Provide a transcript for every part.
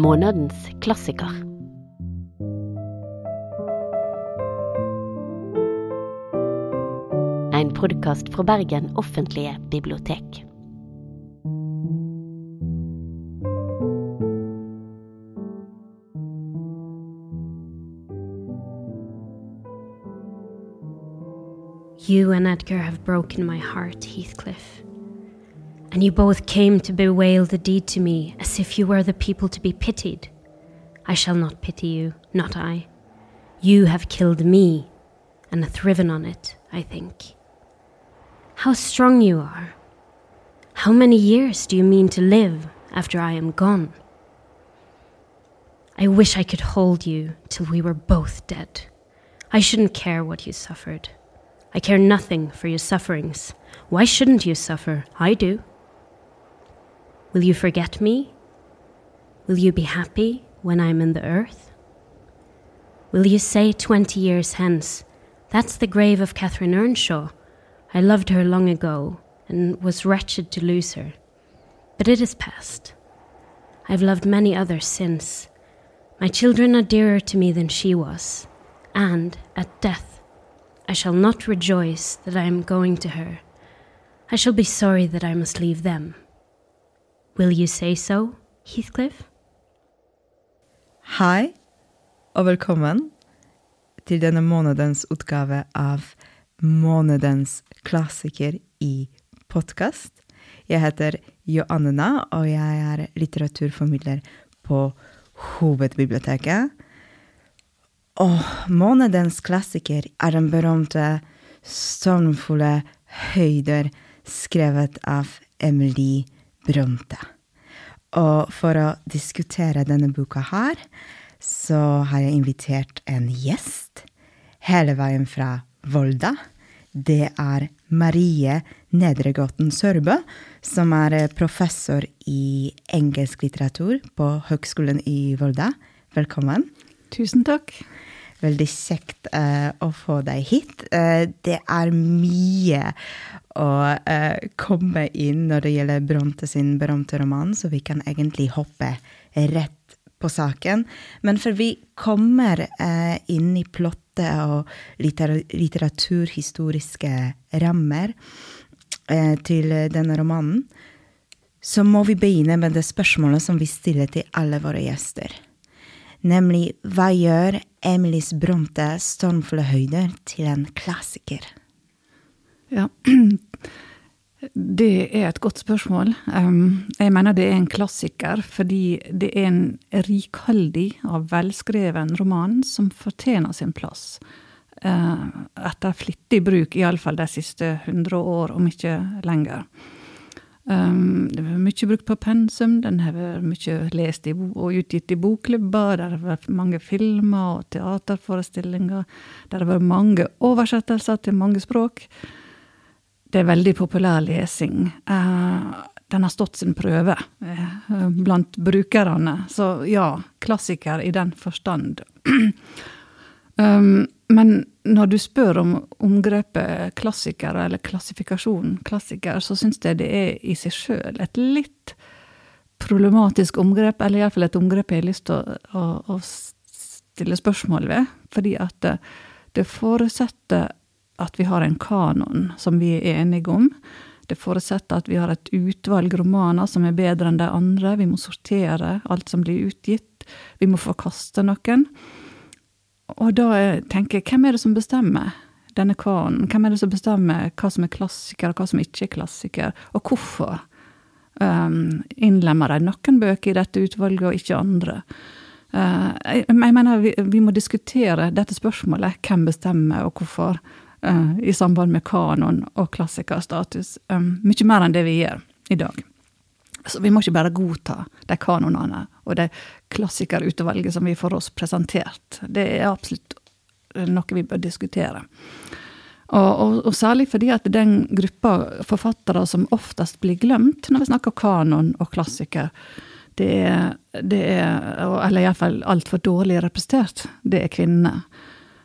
månedens klassiker. En podkast fra Bergen offentlige bibliotek. You and Edgar have broken my heart, Heathcliff. And you both came to bewail the deed to me as if you were the people to be pitied. I shall not pity you, not I. You have killed me, and thriven on it, I think. How strong you are. How many years do you mean to live after I am gone? I wish I could hold you till we were both dead. I shouldn't care what you suffered. I care nothing for your sufferings. Why shouldn't you suffer? I do. Will you forget me? Will you be happy when I'm in the earth? Will you say twenty years hence, That's the grave of Catherine Earnshaw? I loved her long ago and was wretched to lose her. But it is past. I've loved many others since. My children are dearer to me than she was, and at death I shall not rejoice that I am going to her. I shall be sorry that I must leave them. Will you say so, Heathcliff? Hei, og velkommen til denne månedens utgave av Månedens klassiker i podkast. Jeg heter Joannena, og jeg er litteraturformidler på Hovedbiblioteket. Og månedens klassiker er den berømte stormfulle høyder skrevet av Emily Bronte. Og for å diskutere denne boka her, så har jeg invitert en gjest hele veien fra Volda. Det er Marie Nedregåten Sørbø, som er professor i engelsk litteratur på Høgskolen i Volda. Velkommen. Tusen takk. Veldig kjekt uh, å få deg hit. Uh, det er mye å uh, komme inn når det gjelder Bronte sin berømte roman, så vi kan egentlig hoppe rett på saken. Men før vi kommer inn i plottet og litter litteraturhistoriske rammer til denne romanen, så må vi begynne med det spørsmålet som vi stiller til alle våre gjester nemlig Hva gjør Emilys Bronte 'Stormfulle høyder' til en klassiker? Ja, det er et godt spørsmål. Jeg mener det er en klassiker fordi det er en rikholdig og velskreven roman som fortjener sin plass. Eh, etter flittig bruk, iallfall de siste hundre år, om ikke lenger. Um, det vært mye brukt på pensum, den har vært mye lest i, og utgitt i bokklubber, det har vært mange filmer og teaterforestillinger, det har vært mange oversettelser til mange språk. Det er veldig populær lesing. Uh, den har stått sin prøve uh, blant brukerne, så ja, klassiker i den forstand. um, men når du spør om omgrepet klassiker, eller klassifikasjonen klassiker, så syns jeg det er i seg sjøl et litt problematisk omgrep, eller iallfall et omgrep jeg har lyst til å, å, å, stille spørsmål ved. Fordi at det, det forutsetter at vi har en kanon som vi er enige om. Det forutsetter at vi har et utvalg romaner som er bedre enn de andre. Vi må sortere alt som blir utgitt. Vi må forkaste noen. Og da tenker jeg, hvem er det som bestemmer denne kanonen? Hvem er det som bestemmer hva som er klassiker, og hva som ikke er klassiker? Og hvorfor um, innlemmer de noen bøker i dette utvalget, og ikke andre? Uh, jeg, jeg, mener vi, vi, må diskutere dette spørsmålet, hvem bestemmer, og hvorfor, uh, i samband med kanon og klassikerstatus, um, mye mer enn det vi gjør i dag. Så vi må ikke bare godta de kanonene og det klassikerutvalget som vi får oss presentert. Det er absolutt noe vi bør diskutere. Og, og, og, særlig fordi at den gruppa forfattere som oftest blir glemt når vi snakker kanon og klassiker, det er, det er eller iallfall altfor dårlig representert, det er kvinnene.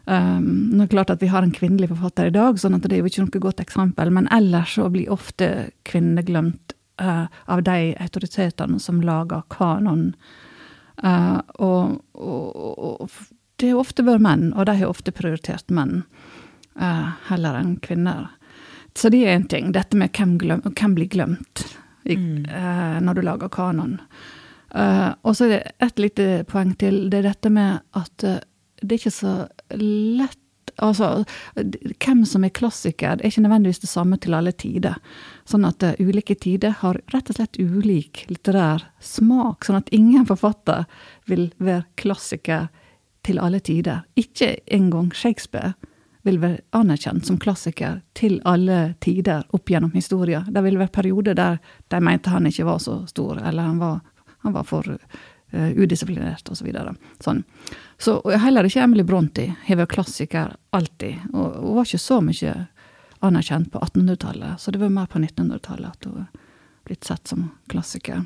Um, nå er det klart at Vi har en kvinnelig forfatter i dag, sånn at det er jo ikke noe godt eksempel, men ellers så blir ofte kvinner glemt uh, av de autoritetene som lager kanon. Uh, og, og, og, det har ofte vært menn, og de har ofte prioritert menn uh, heller enn kvinner. Så det er én ting. Dette med hvem, glem, hvem blir glemt i, mm. når du lager kanon. og så er det et lite poeng til. Det er dette med at det er ikke så lett Altså, hvem som er klassiker, er ikke nødvendigvis det samme til alle tider. Sånn at uh, ulike tider har rett og slett ulik litterær smak. Sånn at ingen forfatter vil være klassiker til alle tider. Ikke engang Shakespeare vil være anerkjent som klassiker til alle tider opp gjennom historien. Det vil være perioder der de mente han ikke var så stor, eller han var, han var for uh, udisiplinert, osv. Så videre. sånn. Så heller ikke Emily Brontë har vært klassiker alltid. Og hun var ikke så mye anerkjent på 1800-tallet, så det var mer på 1900-tallet at hun blitt sett som klassiker.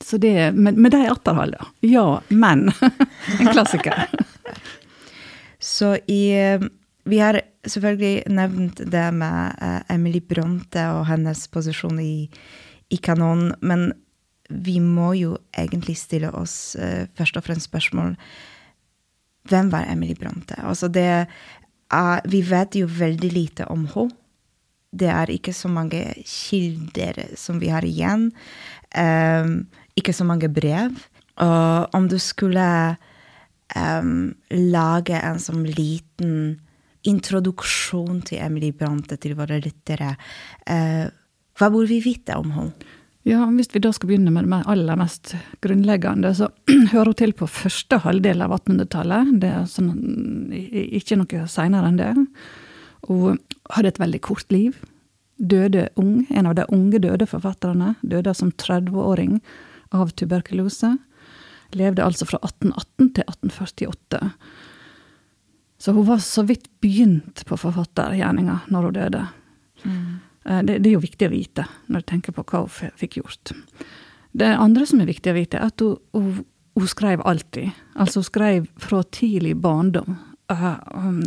Så det, men, men de atterholder. Ja, men. en klassiker. så i Vi har selvfølgelig nevnt det med uh, Emily Bronte og hennes posisjon i, i kanonen, men vi må jo egentlig stille oss uh, først og fremst spørsmål Hvem var Emily Bronte? Altså det uh, Vi vet jo veldig lite om henne. Det er ikke så mange kilder som vi har igjen. Um, ikke så mange brev. Og om du skulle um, lage en sånn liten introduksjon til Emily Brante, til våre lyttere, uh, hva burde vi vite om henne? Ja, Hvis vi da skal begynne med det aller mest grunnleggende, så hører hun til på første halvdel av 1800-tallet. Det er sånn, ikke noe seinere enn det. Hun hadde et veldig kort liv. Døde ung. En av de unge døde forfatterne. Døde som 30-åring av tuberkulose. Levde altså fra 1818 til 1848. Så hun var så vidt begynt på forfattergjerninga når hun døde. Mm. Det, det, er jo viktig å vite når du tenker på hva hun fikk gjort. Det andre som er viktig å vite, er at hun, hun, hun skrev alltid. Altså hun skrev fra tidlig barndom. Uh,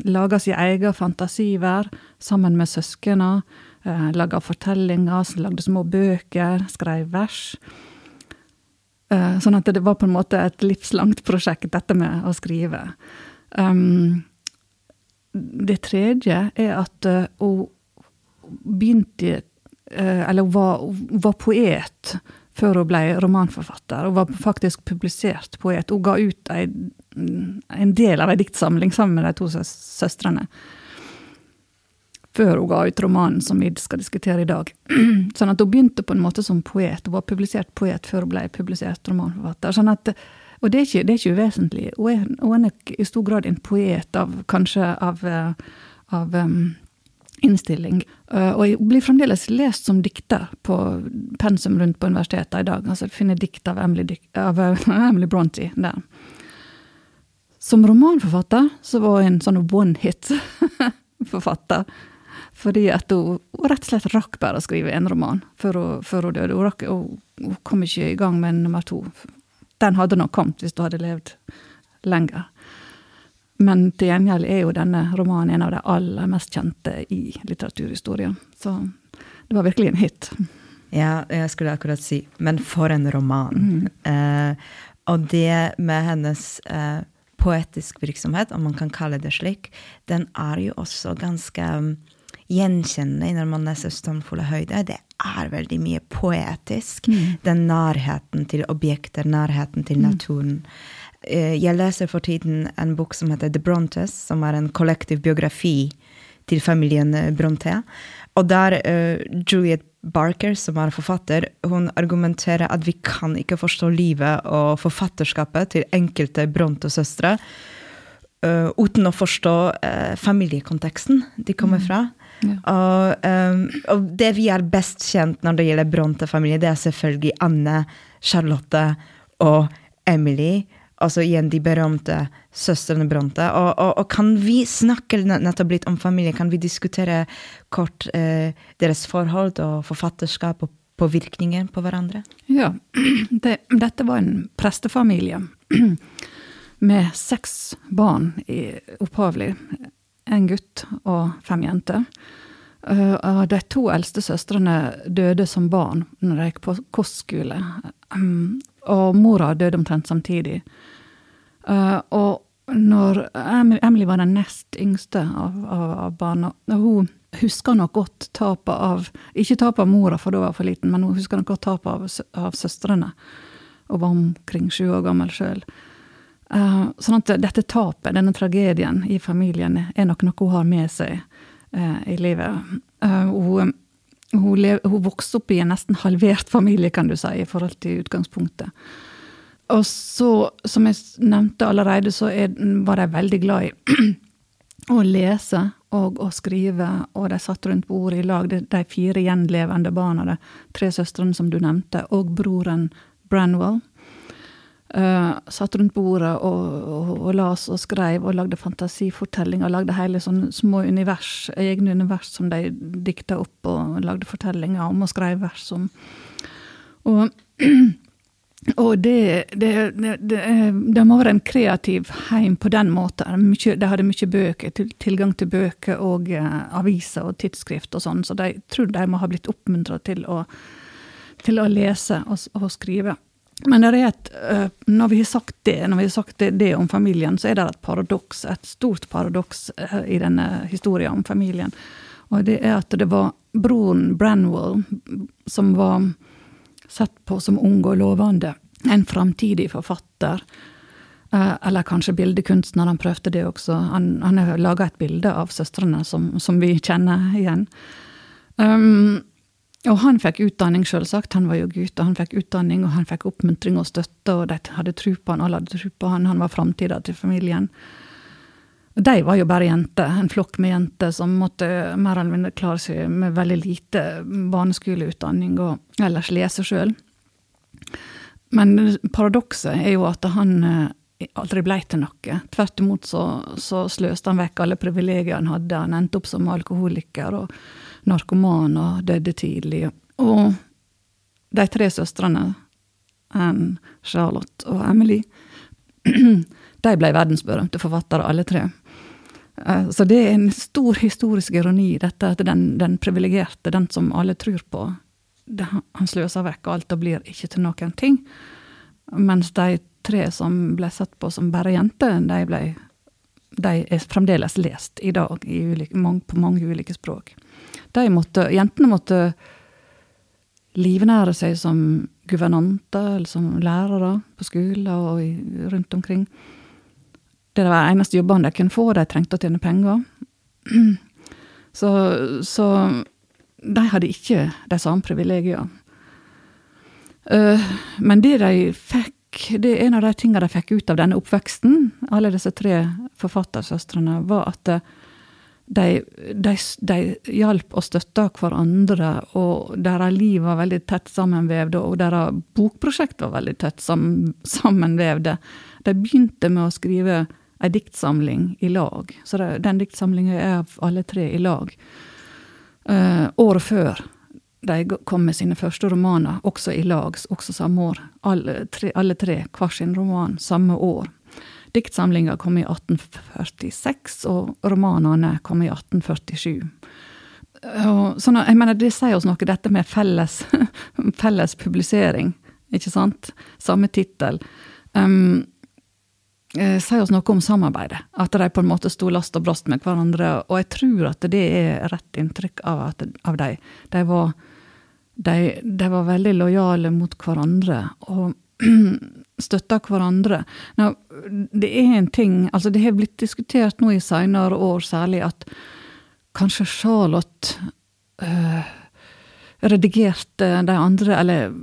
laga sin egen fantasiver sammen med søsknene. Uh, laga fortellinger, lagde små bøker, skrev vers. Sånn at det var på en måte et livslangt prosjekt, dette med å skrive. Um, det tredje er at hun begynte uh, Eller var, var, poet før hun ble romanforfatter. Hun var faktisk publisert poet. Hun ga ut ei, en del av ei diktsamling sammen med de to søstrene før hun ga ut romanen som vi skal diskutere i dag. Sånn at hun begynte på en måte som poet. Hun var publisert poet før hun ble publisert romanforfatter. Sånn at, og det er, ikke, det er ikke uvesentlig. Hun er, hun er nok i stor grad en poet av kanskje av, av um, innstilling. Uh, og jeg blir fremdeles lest som dikter på pensum rundt på universitetet i dag. Altså finner dikt av Emily, av, uh, Emily Bronte der. Som romanforfatter så var hun en sånn one hit-forfatter. Fordi at hun, hun, rett og slett rakk bare å skrive en roman før hun, før hun døde. Hun, rakk, hun, hun, kom ikke i gang med nummer to. Den hadde nok kommet hvis hun hadde levd lenger. Men til gjengjeld er jo denne romanen en av de aller mest kjente i litteraturhistorien. Så det var virkelig en hit. Ja, jeg skulle akkurat si Men for en roman. Mm. Eh, og det med hennes eh, poetisk virksomhet, om man kan kalle det slik, den er jo også ganske gjenkjennende når man leser 'Stormfulle høyder'. Det er veldig mye poetisk. Mm. Den nærheten til objekter, nærheten til mm. naturen. Mm. Jeg leser for tiden en bok som heter The Brontes, som er en kollektiv biografi til familien eh, Bronte. Og der uh, Juliet Barker, som er forfatter, hun argumenterer at vi kan ikke forstå livet og forfatterskapet til enkelte Bronte-søstre uh, uten å forstå uh, familiekonteksten de kommer mm. fra. Ja. Og, um, og, det vi er best kjent når det gjelder Bronte-familie, det er selvfølgelig Anne, Charlotte og Emily. Altså igjen de berømte søstrene Bronte. Og, og, og, kan vi snakke nettopp litt om familie? Kan vi diskutere kort eh, deres forhold og forfatterskap og påvirkninger på hverandre? Ja. Det, dette var en prestefamilie med seks barn opphavlig en gutt og fem jenter. Uh, de to eldste søstrene døde som barn når de gikk på kostskole. Um, og mora døde omtrent samtidig. Uh, og når Emily var den nest yngste av, av, av barna, hun husker nok godt tapet av Ikke tapet av mora, for da var hun for liten, men hun husker nok godt tapet av, av søstrene. Og var omkring sju år gammel sjøl. Uh, eh, sånn at dette tapet, denne tragedien i familien, er nok noe hun har med seg uh, i livet. Uh, hun, hun, lev, hun, vokste opp i en nesten halvert familie, kan du si, i forhold til utgangspunktet. Og så, som jeg nevnte allerede, så er, var de veldig glad i å lese og å skrive, og de satt rundt bordet i lag, de, fire gjenlevende barna, de tre søstrene som du nevnte, og broren Branwell. Uh, satt rundt bordet og, og, og, las og skrev og lagde fantasifortellinger. Lagde hele sånne små univers, egne univers som de dikta opp og lagde fortellinger om og skrev vers om. Og Og det, det, det, det, må være en kreativ heim på den måten. de hadde mye bøker, tilgang til bøker og uh, aviser og tidsskrift og sånn, så de tror de må ha blitt oppmuntra til, til, å lese og, og, skrive. Men det er et, uh, når vi har sagt det, når vi har sagt det, det, om familien, så er det et paradoks, et stort paradoks uh, i denne historien om familien. Og det er at det var broren Branwell som var sett på som ung og lovende. En framtidig forfatter. Eh, eller kanskje bildekunstner, han prøvde det også. Han, han laga et bilde av søstrene som, som, vi kjenner igjen. Um, og han fikk utdanning, selvsagt. Han var jo gutt, og han fikk utdanning, og han fikk oppmuntring og støtte, og de hadde tro på han, alle hadde tro på han, han var framtida til familien. De var jo bare jenter, en flokk med jenter som måtte mer eller mindre klare seg med veldig lite barneskoleutdanning og ellers lese sjøl. Men paradokset er jo at han eh, aldri blei til noe. Tvert imot så, så sløste han vekk alle privilegier han hadde. Han endte opp som alkoholiker og narkoman og døde tidlig. Og de tre søstrene, Anne, Charlotte og Emily, de ble verdensberømte forfattere, alle tre. Eh, så det er en stor historisk ironi, dette at den, den privilegerte, den som alle tror på, det, han sløser vekk alt og blir ikke til noen ting. Mens de tre som ble sett på som bare jenter, de, de er fremdeles lest i dag i ulike, på mange ulike språk. Måtte, jentene måtte livnære seg som guvernanter eller som lærere på skoler og rundt omkring. Det var eneste jobbene de kunne få, de trengte å tjene penger. Så, så de hadde ikke de samme privilegiene. Uh, men det de fikk, det er en av de tingene de fikk ut av denne oppveksten, alle disse tre forfattersøstrene, var at de, de, de hjalp og støtta hverandre, og deres liv var veldig tett sammenvevde, og deres bokprosjekt var veldig tett sammenvevde. De begynte med å skrive ei diktsamling i lag. Så det, den diktsamlinga er av alle tre i lag. Uh, året før de kom med sine første romaner, også i lag, også samme år. Alle tre, alle tre hver sin roman samme år. Diktsamlinga kom i 1846, og romanene kom i 1847. Og, sånn, jeg mener, Det sier oss noe, dette med felles, felles publisering. Ikke sant? Samme tittel. Um, eh, sier oss noe om samarbeidet. At de på en måte sto last og brast med hverandre. Og jeg tror at det er rett inntrykk av, at, av dem. De var, de, de var veldig lojale mot hverandre. og støtta hverandre. Nå, det er en ting altså Det har blitt diskutert nå i seinere år særlig at kanskje Charlotte øh, redigerte de andre, eller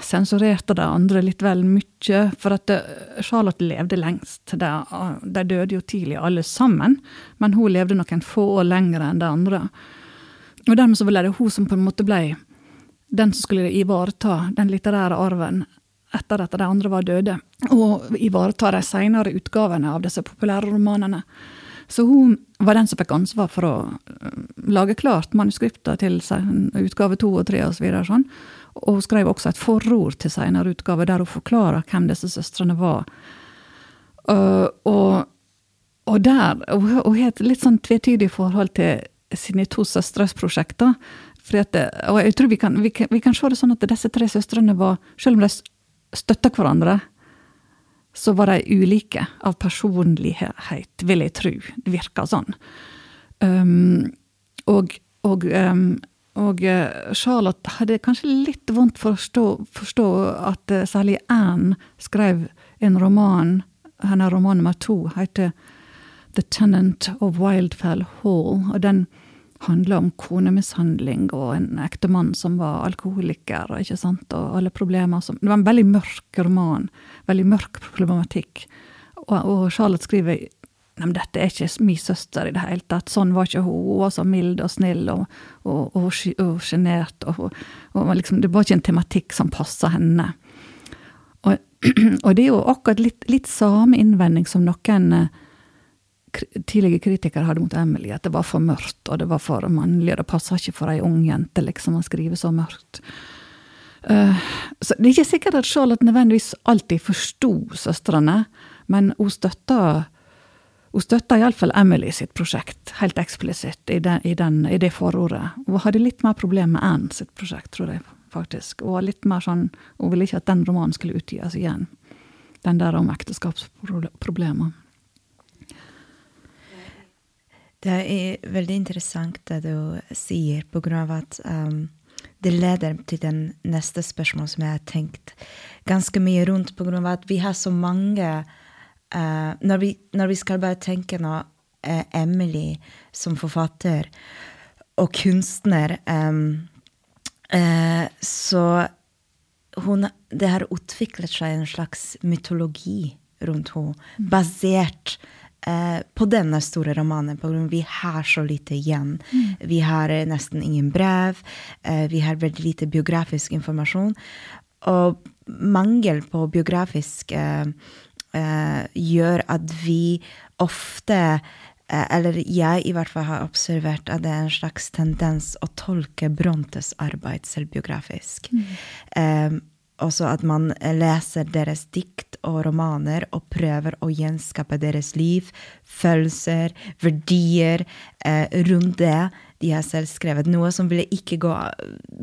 sensurerte de andre litt vel mye. For at eh, Charlotte levde lengst. De, de, døde jo tidlig alle sammen, men hun levde noen få år lenger enn de andre. Og dermed så ble det hun som på en måte ble den som skulle ivareta den litterære arven etter at de andre var døde, og ivareta de senere utgavene av disse populære romanene. Så hun var den som fikk ansvar for å eh, lage klart manuskripter til utgave to og tre osv. Og, sånn. og hun skrev også et forord til senere utgave der hun forklarer hvem disse søstrene var. Uh, og, og, der Hun har et litt sånn tvetydig forhold til sine to søstres prosjekter. og jeg tror vi kan, vi, kan, vi kan, se det sånn at disse tre søstrene var, selv om de støtta hverandre, så var de ulike av personlighet, vil jeg tro. Det virka sånn. Um, og, og, um, og uh, Charlotte hadde kanskje litt vondt for å forstå, forstå at uh, særlig Anne skrev en roman, hennes roman nummer to heter The Tenant of Wildfell Hall. og den handla om konemishandling og en ektemann som var alkoholiker. ikke sant, og alle problemer som, Det var en veldig mørk roman. Veldig mørk problematikk. Og, og Charlotte skriver Nei, dette er ikke min søster i det hele tatt. Sånn var ikke hun. Hun var så mild og snill og, og, og sjenert. Og, og, liksom, det var ikke en tematikk som passa henne. Og, det er jo akkurat litt, litt samme innvending som noen tidligere kritikere hadde mot Emily, at det var for mørkt, og det var for mannlig, og det passa ikke for ei ung jente liksom, å skrive så mørkt. Uh, så Det er ikke sikkert at Charlotte nødvendigvis alltid forsto søstrene, men hun støtta hun støtta iallfall Emily sitt prosjekt, helt eksplisitt, i, den, i, den, i det forordet. Hun hadde litt mer problem med Anne sitt prosjekt, tror jeg faktisk. Hun var litt mer sånn, hun ville ikke at den romanen skulle utgis igjen. Den der om ekteskapsproblemer. Det er veldig interessant det du sier, på grunn av at um, det leder til den neste spørsmål som jeg har tenkt ganske mye rundt, på grunn av at vi har så mange uh, når, vi, når, vi, skal bare tenke nå uh, Emily som forfatter og kunstner, um, uh, så hun, det har utviklet seg en slags mytologi rundt henne, mm. basert Eh, på denne store romanen. På grunn av vi har så lite igjen. Mm. Vi har eh, nesten ingen brev. Eh, vi har veldig lite biografisk informasjon. Og mangel på biografisk eh, eh, gjør at vi ofte eller jeg i hvert fall har observert at det er en slags tendens å tolke Brontes arbeid selvbiografisk. Mm. Um, også at man leser deres dikt og romaner og prøver å gjenskape deres liv, følelser, verdier eh, rundt det de har selv skrevet. Noe som, ikke gå,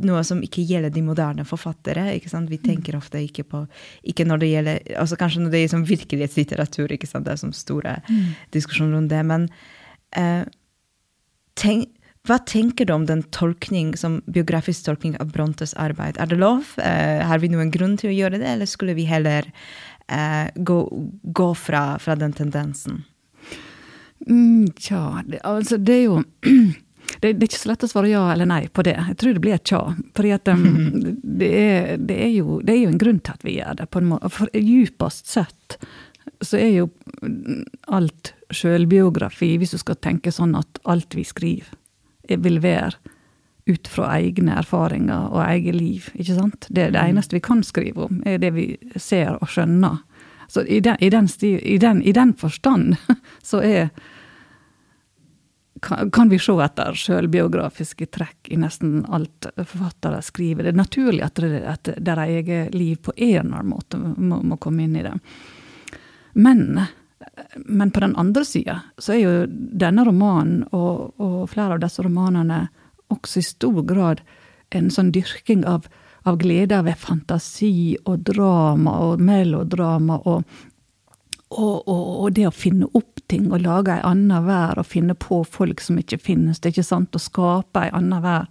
noe som ikke gjelder de moderne forfattere. Vi mm. tenker ofte ikke på ikke når det gjelder, altså Kanskje når det er virkelighetslitteratur, det er som store mm. diskusjoner rundt det. Men eh, tenk hva tenker du om den tolkning, som biografisk tolkning av Brontes arbeid? Er det lov? Eh, har vi noen grunn til å gjøre det, eller skulle vi heller eh, gå, gå fra, fra, den tendensen? Mm, tja, det, altså det er jo det, det, er ikke så lett å svare ja eller nei på det. Jeg tror det blir et tja. fordi at um, det, er, det, er jo, det, er, jo, en grunn til at vi gjør det. på en måte. For djupest sett så er jo alt sjølbiografi, hvis du skal tenke sånn at alt vi skriver, vil være ut fra egne erfaringer og eget liv. ikke sant? Det, det mm. eneste vi kan skrive om, er det vi ser og skjønner. Så i den, i den, stil, i den, i den forstand så er kan, kan vi se etter sjølbiografiske trekk i nesten alt forfattere skriver. Det er naturlig at, det, at deres eget liv på en eller annen måte må, må komme inn i det. Men men på den andre sida så er jo denne romanen og, og, flere av disse romanene også i stor grad en sånn dyrking av, av glede ved fantasi og drama og melodrama og, og, og, det å finne opp ting og lage ei anna vær og finne på folk som ikke finnes, det er ikke sant, å skape ei anna vær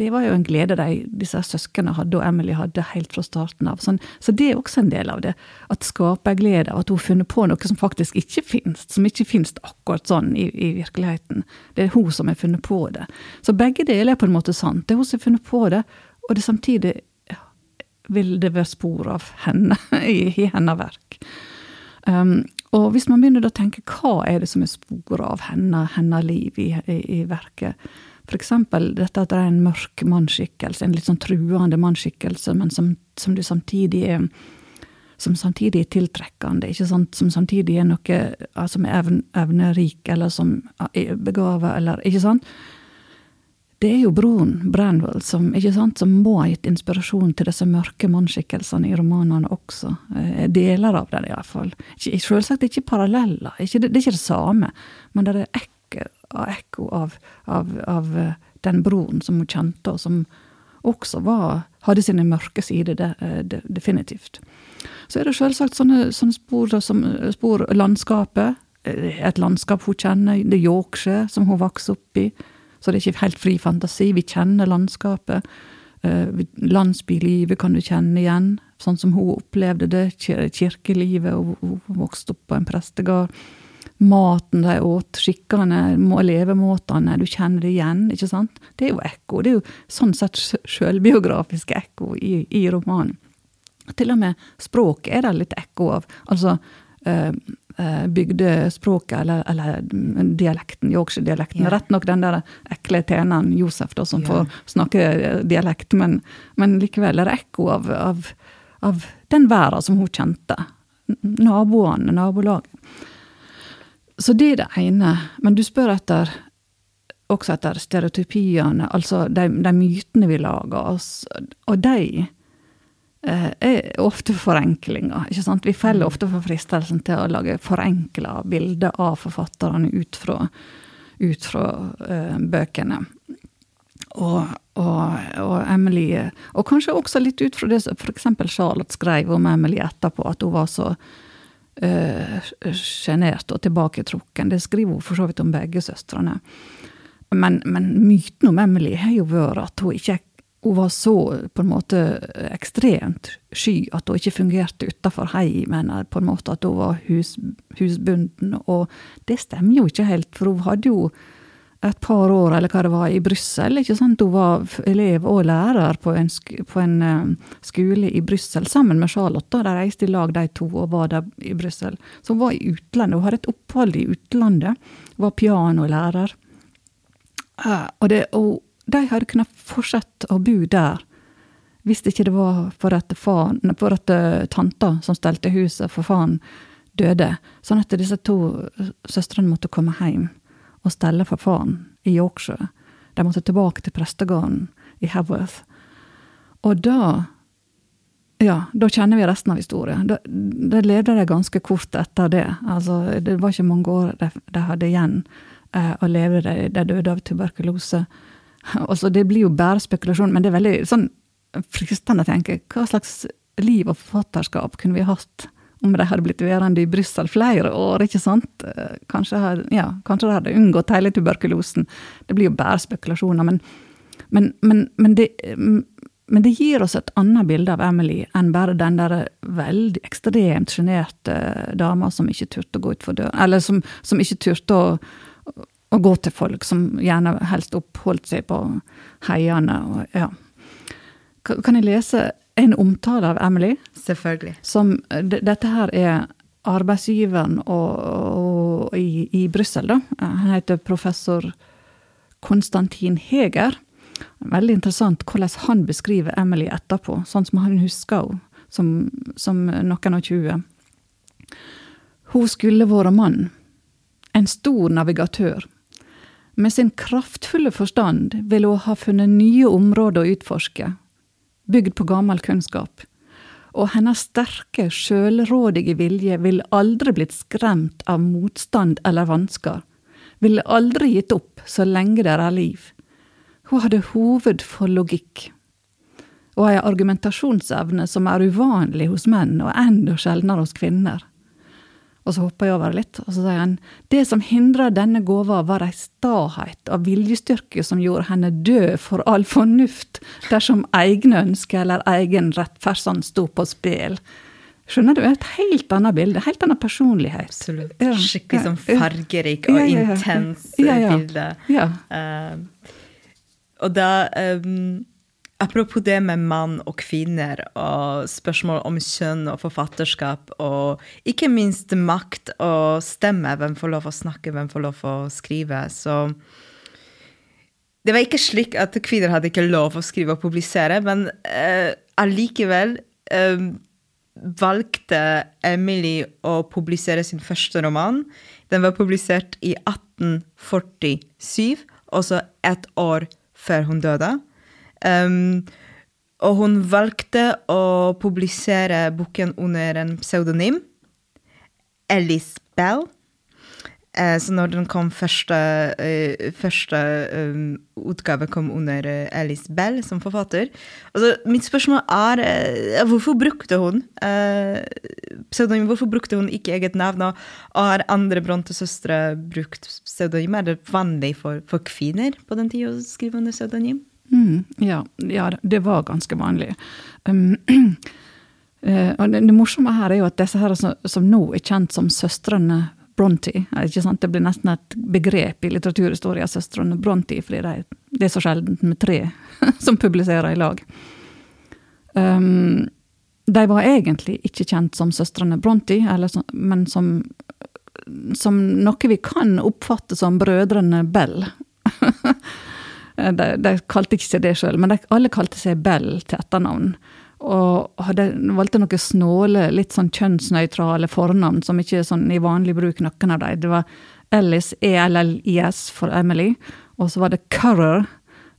det var jo en glede de, disse søsknene hadde, og Emily hadde helt fra starten av. Sånn, så det er også en del av det. At skaperglede, at hun har funnet på noe som faktisk ikke finnes. Som ikke finnes akkurat sånn i, i, virkeligheten. Det er hun som har funnet på det. Så begge deler er på en måte sant. Det er hun som har funnet på det, og det samtidig vil det være spor av henne i, i hennes verk. Um, og hvis man begynner å tenke hva er det som er spor av henne, hennes liv i, i, i verket, F.eks. dette at det er en mørk mannsskikkelse, en litt sånn truende mannsskikkelse, men som, som, du samtidig er som samtidig er tiltrekkende, ikke sant? som samtidig er noe altså som er evnerik, eller som er begava, eller Ikke sant? Det er jo broren Branwell som, ikke sant, som må ha gitt inspirasjon til disse mørke mannsskikkelsene i romanene også. Eh, deler av det, iallfall. Selvsagt ikke paralleller, ikke, det, det er ikke det samme, men det er ekko av, av, av, den broren som hun kjente, og som, også var, hadde sine mørke sider, det, definitivt. Så er det selvsagt sånne, sånne spor som spor landskapet. Et landskap hun kjenner, det Yorkshire, som hun vokste opp i. Så det er ikke helt fri fantasi. Vi kjenner landskapet. Landsbylivet kan du kjenne igjen, sånn som hun opplevde det. Kirkelivet. Hun vokste opp på en prestegård maten de åt, skikkene, levemåtene, du kjenner det igjen. ikke sant? Det er jo ekko. Det er jo sånn sett sjølbiografiske ekko i, i, romanen. Til og med språket er det litt ekko av. Altså øh, bygdespråket, eller, eller dialekten, Yorkshire-dialekten. Yeah. Rett nok den der ekle tjeneren Josef da, som yeah. får snakke dialekt, men, men, likevel er det ekko av, av, av den verden som hun kjente. Naboene, nabolaget. Så det er det ene. Men du spør etter også etter stereotypiene, altså de, de mytene vi lager oss. Og de eh, er ofte forenklinger. ikke sant? Vi faller ofte for fristelsen til å lage forenkla bilder av forfatterne ut fra, ut fra eh, bøkene. Og, og, og, Emily Og kanskje også litt ut fra det som f.eks. Charlotte skrev om Emily etterpå, at hun var så sjenert uh, og tilbaketrukken. Det skriver hun for så vidt om begge søstrene. Men, men myten om Emily har jo vært at hun ikke hun var så på en måte ekstremt sky at hun ikke fungerte utafor heimen. På en måte at hun var hus, husbunden. Og det stemmer jo ikke helt, for hun hadde jo et par år eller hva det var, i Brussel. Hun var elev og lærer på en, på en uh, skole i Brussel sammen med Charlotte. De reiste i lag, de to, og var der i Brussel. Så hun var i utlandet. Hun hadde et opphold i utlandet. Hun var pianolærer. Uh, og, det, og de hadde kunnet fortsette å bo der hvis ikke det var for at, faren, for at uh, tanta som stelte huset for faren, døde. Sånn at disse to søstrene måtte komme hjem og stelle for faren i Yorkshire. De måtte tilbake til prestegården i Haworth. Og da ja, da kjenner vi resten av historien. Da, da levde de ganske kort etter det. Altså, det var ikke mange år de, de hadde igjen eh, å leve. De, de døde av tuberkulose. Altså, det blir jo bare spekulasjon, men det er veldig sånn fristende å tenke hva slags liv og forfatterskap kunne vi hatt om de hadde blitt værende i Brussel flere år, ikke sant. Eh, kanskje, ja, kanskje de hadde unngått hele tuberkulosen. Det blir jo bare spekulasjoner. Men, men, men, men, det, men det gir oss et annet bilde av Emily enn bare den der veldig ekstremt sjenerte dama som ikke turte å gå utfor døren. Eller som, som ikke turte å, å, gå til folk, som gjerne helst oppholdt seg på heiene. Og, ja. Kan jeg lese en omtale av Emily. Selvfølgelig. Som, dette her er arbeidsgiveren og, og, i, i Brussel, da. Han heter professor Konstantin Heger. Veldig interessant hvordan han beskriver Emily etterpå, sånn som han husker henne som, som noen og tjue. Hun skulle vært mann, en stor navigatør. Med sin kraftfulle forstand ville hun ha funnet nye områder å utforske, bygd på gammel kunnskap. Og hennes sterke, sjølrådige vilje ville aldri blitt skremt av motstand eller vansker, ville aldri gitt opp så lenge det er liv. Hun hadde hoved for logikk, og ei argumentasjonsevne som er uvanlig hos menn og enda sjeldnere hos kvinner. Og så hopper jeg over litt, og så sier han det som hindra denne gåva, var ei stahet av viljestyrke som gjorde henne død for all fornuft, dersom egne ønsker eller egen rettferdsand sto på spill. Skjønner du? Et helt annet bilde. Helt annen personlighet. Absolutt. Ja, Skikkelig sånn fargerik og ja, ja, intens bilde. Uh, og da um, Apropos det med mann og kvinner og spørsmål om kjønn og forfatterskap, og ikke minst makt og stemme, hvem får lov å snakke, hvem får lov å skrive, så Det var ikke slik at kvinner hadde ikke lov å skrive og publisere, men uh, allikevel uh, valgte Emily å publisere sin første roman. Den var publisert i 1847, også ett år før hun døde. Um, og hun valgte å publisere boken under en pseudonym. Alice Bell. Eh, så når den kom første, eh, første utgave kom under Alice Bell som forfatter altså, Mitt spørsmål er hvorfor brukte hun pseudonym? Hvorfor brukte hun ikke eget navn? Og har andre Bronte-søstre brukt pseudonym? Er det vanlig for, for kvinner på den tida å skrive under pseudonym? Mm, ja, ja, det var ganske vanlig. Um, og det, det, morsomme her er jo at disse her som, som nå er kjent som søstrene Bronte. Det blir nesten et begrep i litteraturhistorien, søstrene Bronte, fordi det er, det er så sjeldent med tre som publiserer i lag. Um, de var egentlig ikke kjent som søstrene Bronte, men som, som, noe vi kan oppfatte som brødrene Bell. de, de, kalte ikke seg det sjøl, men de, alle kalte seg Bell til etternavn. Og hadde, valgte noen snåle, litt sånn kjønnsnøytrale fornavn som ikke er sånn i vanlig bruk, noen av dem. Det var Ellis, E-L-L-I-S for Emily, og så var det Currer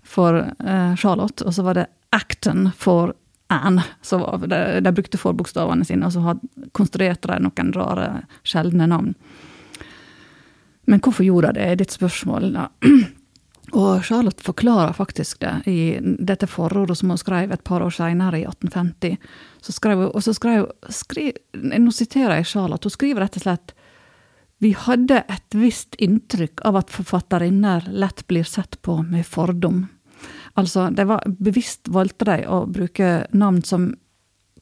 for uh, Charlotte, og så var det Acton for Anne. Så de, de brukte forbokstavene sine, og så konstruerte de noen rare, sjeldne navn. Men hvorfor gjorde de det, er ditt spørsmål. da. Og Charlotte forklarer faktisk det i dette forordet som hun skrev et par år senere, i 1850. Så skrev og så skrev hun Nå siterer jeg Charlotte. Hun skriver rett og slett Vi hadde et visst inntrykk av at forfatterinner lett blir sett på med fordom. Altså, det var bevisst valgte de å bruke navn som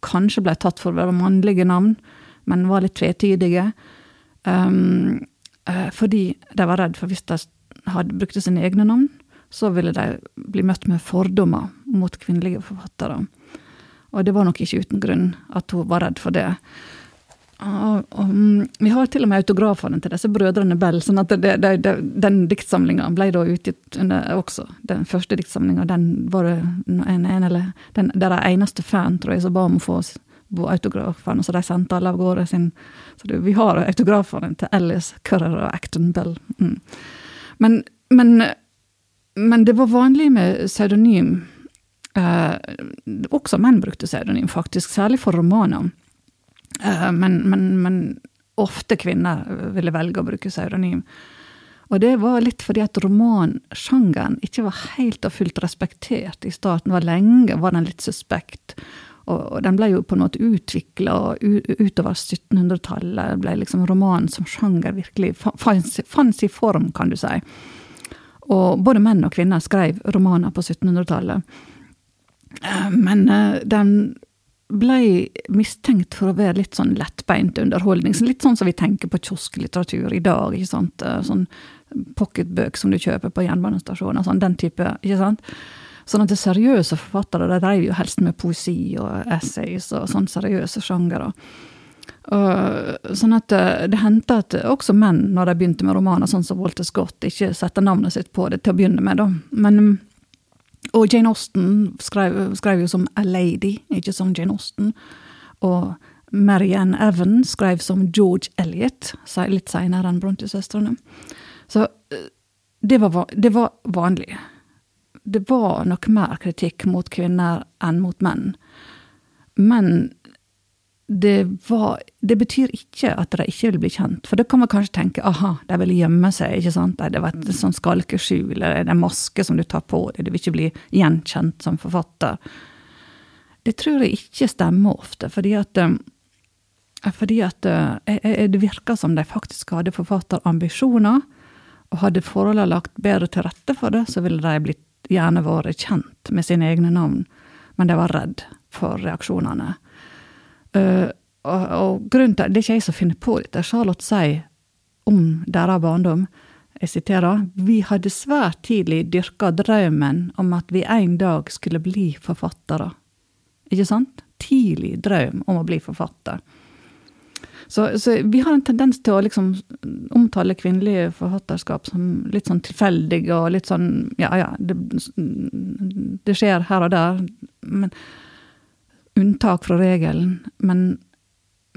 kanskje ble tatt for å være mannlige navn, men var litt tvetydige. Um, fordi de var redd for hvis de hadde, brukte sine egne navn, så ville de bli møtt med fordommer mot kvinnelige forfattere. Og det var nok ikke uten grunn at hun var redd for det. Og, og, mm, vi har til og med autografene til disse brødrene Bell, sånn at den diktsamlinga ble da utgitt under også. Den første diktsamlinga, den var en, en eller den, Det er den eneste fan, tror jeg, som ba om å få autografene, så de sendte alle av gårde sin Så det, vi har autografene til Alice Currer og Acton Bell. Mm. Men, men, men det var vanlig med pseudonym. Eh, også menn brukte pseudonym, faktisk, særlig for romaner. Eh, men, men, ofte kvinner ville velge å bruke pseudonym. Og det var litt fordi at romansjangeren ikke var helt og fullt respektert i starten. Var lenge var den litt suspekt. Og, den ble jo på en måte utvikla utover 1700-tallet. Det ble liksom romanen som sjanger virkelig fanns i form, kan du si. Og både menn og kvinner skrev romaner på 1700-tallet. Eh, men eh, den ble mistenkt for å være litt sånn lettbeint underholdning. Litt sånn som vi tenker på kiosklitteratur i dag. ikke sant? Eh, sånn pocketbøk som du kjøper på jernbanestasjoner. Sånn, den type, ikke sant? Sånn at det seriøse forfattere de drev jo helst med poesi og essays og sånn seriøse sjangere. Sånn at eh, det hendte at også menn, når de begynte med romaner, sånn som Walter Scott, ikke setter navnet sitt på det til å begynne med, da. Men, og Jane Austen skrev, skrev, jo som A Lady, ikke som Jane Austen. Og Marianne Evans skrev som George Eliot, litt seinere enn Bronte-søstrene. Så eh, det var, det var vanlig det var nok mer kritikk mot kvinner enn mot menn. Men det, var, det betyr ikke at de ikke vil bli kjent. For da kan man kanskje tenke aha, de vil gjemme seg. ikke sant? Det var et sånn skalkeskjul, eller er en maske som du tar på deg. Du vil ikke bli gjenkjent som forfatter. Det tror jeg ikke stemmer ofte, fordi at eh, fordi at eh, det virker som de faktisk hadde forfatterambisjoner, og hadde forholdene lagt bedre til rette for det, så ville de blitt gjerne vært kjent med sine egne navn, men de var redd for reaksjonene. Uh, og, og, grunnen til Det er ikke jeg som finner på dette. Charlotte sier om deres barndom, jeg siterer, vi hadde svært tidlig dyrka drømmen om at vi en dag skulle bli forfattere. Ikke sant? Tidlig drøm om å bli forfatter. Så, så, vi har en tendens til å liksom omtale kvinnelige forfatterskap som litt sånn tilfeldige og litt sånn Ja, ja, det, det, skjer her og der. Men unntak fra regelen. Men,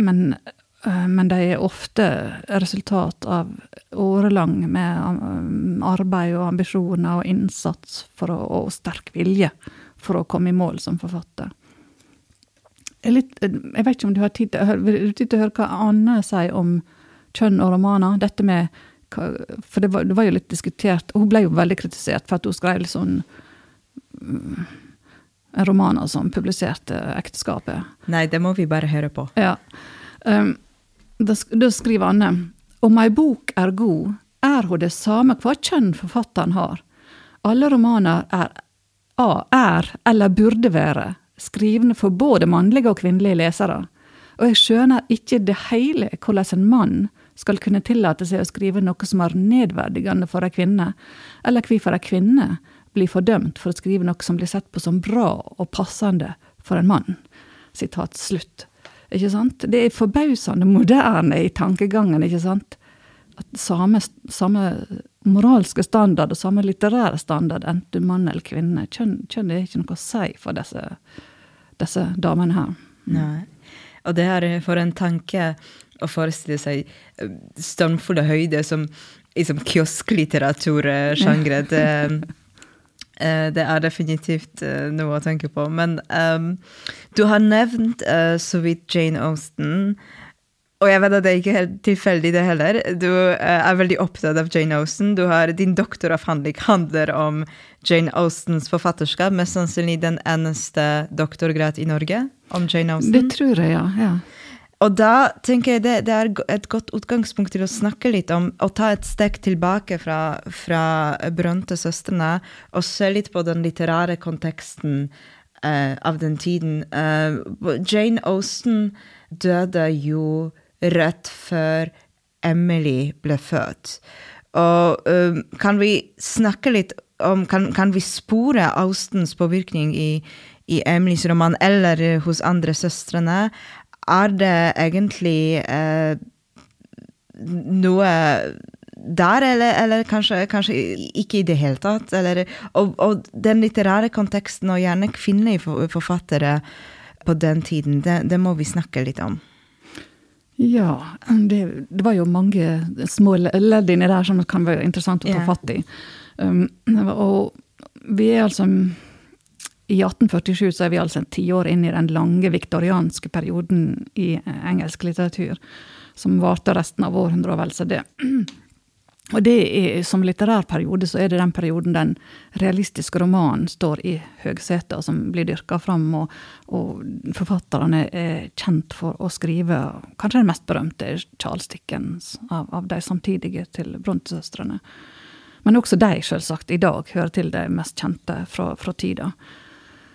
men, øh, men de er ofte resultat av årelang med øh, arbeid og ambisjoner og innsats å, og sterk vilje for å komme i mål som forfatter litt, jeg vet ikke om du har tid til, å høre hva Anne sier om kjønn og romaner. Dette med For det var, det var, jo litt diskutert Hun ble jo veldig kritisert for at hun skrev litt sånn mm, romaner som publiserte ekteskapet. Nei, det må vi bare høre på. Ja. Um, da, da skriver Anne om ei bok er god, er hun det samme hva kjønn forfatteren har. Alle romaner er, er, eller burde være, skrivne for både mannlige og kvinnelige lesere. Og jeg skjønner ikke det hele hvordan en mann skal kunne tillate seg å skrive noe som er nedverdigende for ei kvinne, eller hvorfor ei kvinne blir fordømt for å skrive noe som blir sett på som bra og passende for en mann. Sitat slutt. Ikke sant? Det er forbausende moderne i tankegangen, ikke sant? At samme, samme moralske standard og samme litterære standard, enten mann eller kvinne, kjønn, kjønn er ikke noe å si for disse, disse damene her. Nei. Og det er for en tanke å forestille seg eh, stormfulle høyder som liksom kiosklitteratur-sjangre. Det, eh, det, er definitivt eh, noe å tenke på. Men um, du har nevnt uh, så vidt Jane Austen. Og jeg vet at det er ikke helt tilfeldig, det heller. Du uh, er veldig opptatt av Jane Austen. Du har, din doktoravhandling handler om Jane Austens forfatterskap. Mest sannsynlig den eneste doktorgrad i Norge om Jane Austen. Det tror jeg, ja. ja. Og da tenker jeg det, det, er et godt utgangspunkt til å snakke litt om å ta et steg tilbake fra, fra Brønte-søstrene og se litt på den litterære konteksten uh, av den tiden. Uh, Jane Austen døde jo rett før Emily ble født. Og um, kan vi snakke litt om Kan, kan vi spore Austens påvirkning i, i Emilys roman eller hos andre søstrene? er det egentlig eh, noe der, eller, eller kanskje, kanskje, ikke i det hele tatt? Eller, og, og, den litterære konteksten, og gjerne kvinnelige forfattere på den tiden, det, det må vi snakke litt om. Ja, det, det, var jo mange små ledd inni der som kan være interessant å ta fatt i. Um, og vi er altså i 1847 så er vi altså ti år inn i den lange viktorianske perioden i engelsk litteratur, som varte resten av århundret og vel så det. Og det er, Som litterær periode så er det den perioden den realistiske romanen står i høgsetet, og som blir dyrka fram. Og, og, forfatterne er kjent for å skrive Kanskje den mest berømte er Charles Dickens, av, av de samtidige til Brontë-søstrene. Men også de, selvsagt, i dag hører til de mest kjente fra, fra tida.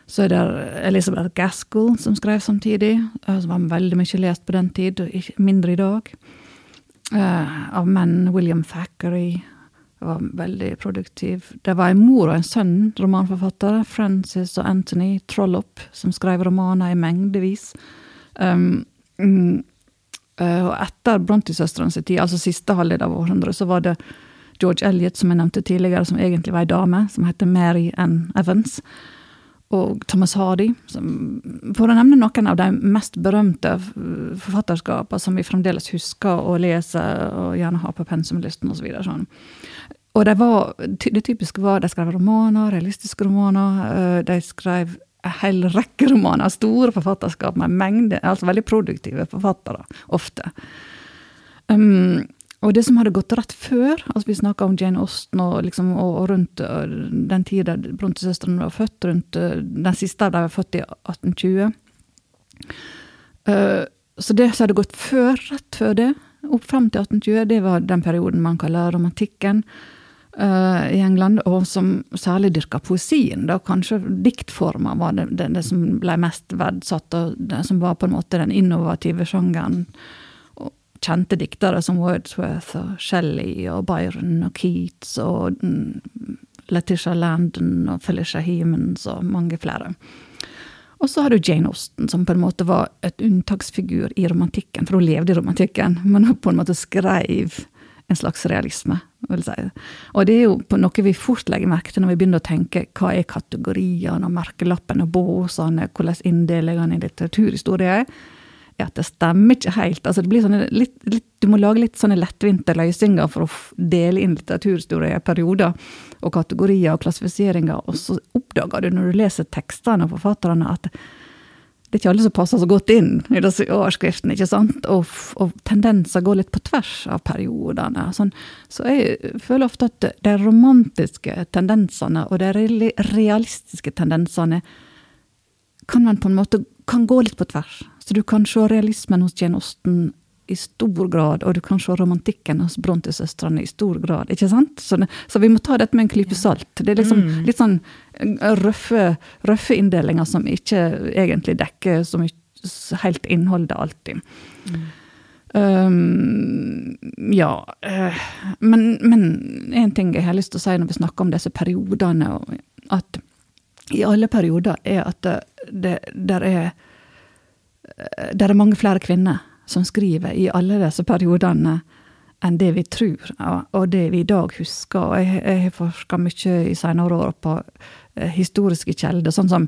Så er det Elizabeth Gaskell som skrev samtidig, eh, som var veldig mye lest på den tid, mindre i dag. Uh, av menn. William Thackeray var veldig produktiv. Det var en mor og en sønn romanforfattere, Frances og Anthony Trollope, som skrev romaner i mengdevis. Um, um, og etter Brontë-søstrene tid, altså siste halvdel av århundret, så var det George Elliot, som jeg nevnte tidligere, som egentlig var ei dame, som heter Mary Ann Evans og Thomas Hardy. For å nevne noen av de mest berømte forfatterskapene som vi fremdeles husker og leser og gjerne har på pensumlisten osv. Så sånn. Og det, det typiske var de skrev romaner, realistiske romaner. Eh, de skrev en hel rekke romaner, store forfatterskap med mengde, altså veldig produktive forfattere, ofte. Um, og det som hadde gått rett før, altså vi snakka om Jane Austen og, liksom, og, og rundt uh, den tida Bronte-søstrene var født, rundt uh, den siste de var født i 1820. Uh, så det som hadde gått før, rett før det, opp frem til 1820, det var den perioden man kaller romantikken i England, og som særlig dyrka poesien. da Kanskje diktforma var det, det, det, som ble mest verdsatt, og det som var på en måte den innovative sjangeren kjente diktere som Wordsworth og Shelley og Byron og Keats og mm, Letitia Landon og Felicia Hemans og mange flere. Og så har du Jane Austen, som på en måte var et unntaksfigur i romantikken, for hun levde i romantikken, men hun på en måte skrev en slags realisme, vil si. Og det er jo noe vi fort legger merke til når vi begynner å tenke hva er kategoriene og merkelappene og båsene, hvordan inndelingene i litteraturhistorie er er at det stemmer ikke helt. Altså det blir sånne litt, litt, du må lage litt sånne lettvinte løsninger for å dele inn litteraturhistorie i perioder og kategorier og klassifiseringer, og så oppdager du når du leser tekstene og forfatterne, at det er ikke alle som passer så godt inn i disse overskriftene, ikke sant? Og, og tendenser går litt på tvers av periodene. Sånn. Så jeg føler ofte at de romantiske tendensene og de realistiske tendensene kan man på en måte kan gå litt på tvers. Så du kan se realismen hos Jane Austen i stor grad, og du kan se romantikken hos Brontë-søstrene i stor grad. ikke sant? Så, så, vi må ta dette med en klype salt. Det er liksom mm. litt sånn eh, røffe, røffe inndelinger som ikke egentlig dekker så mye helt innholdet alltid. Mm. Um, ja. Uh, men, én en ting jeg har lyst til å si når vi snakker om disse periodene, at i alle perioder, er at det, det der er der er mange flere kvinner som skriver i alle disse periodene enn det vi tror, og det vi i dag husker. Og jeg, har forska mye i senere år på eh, historiske kilder, sånn som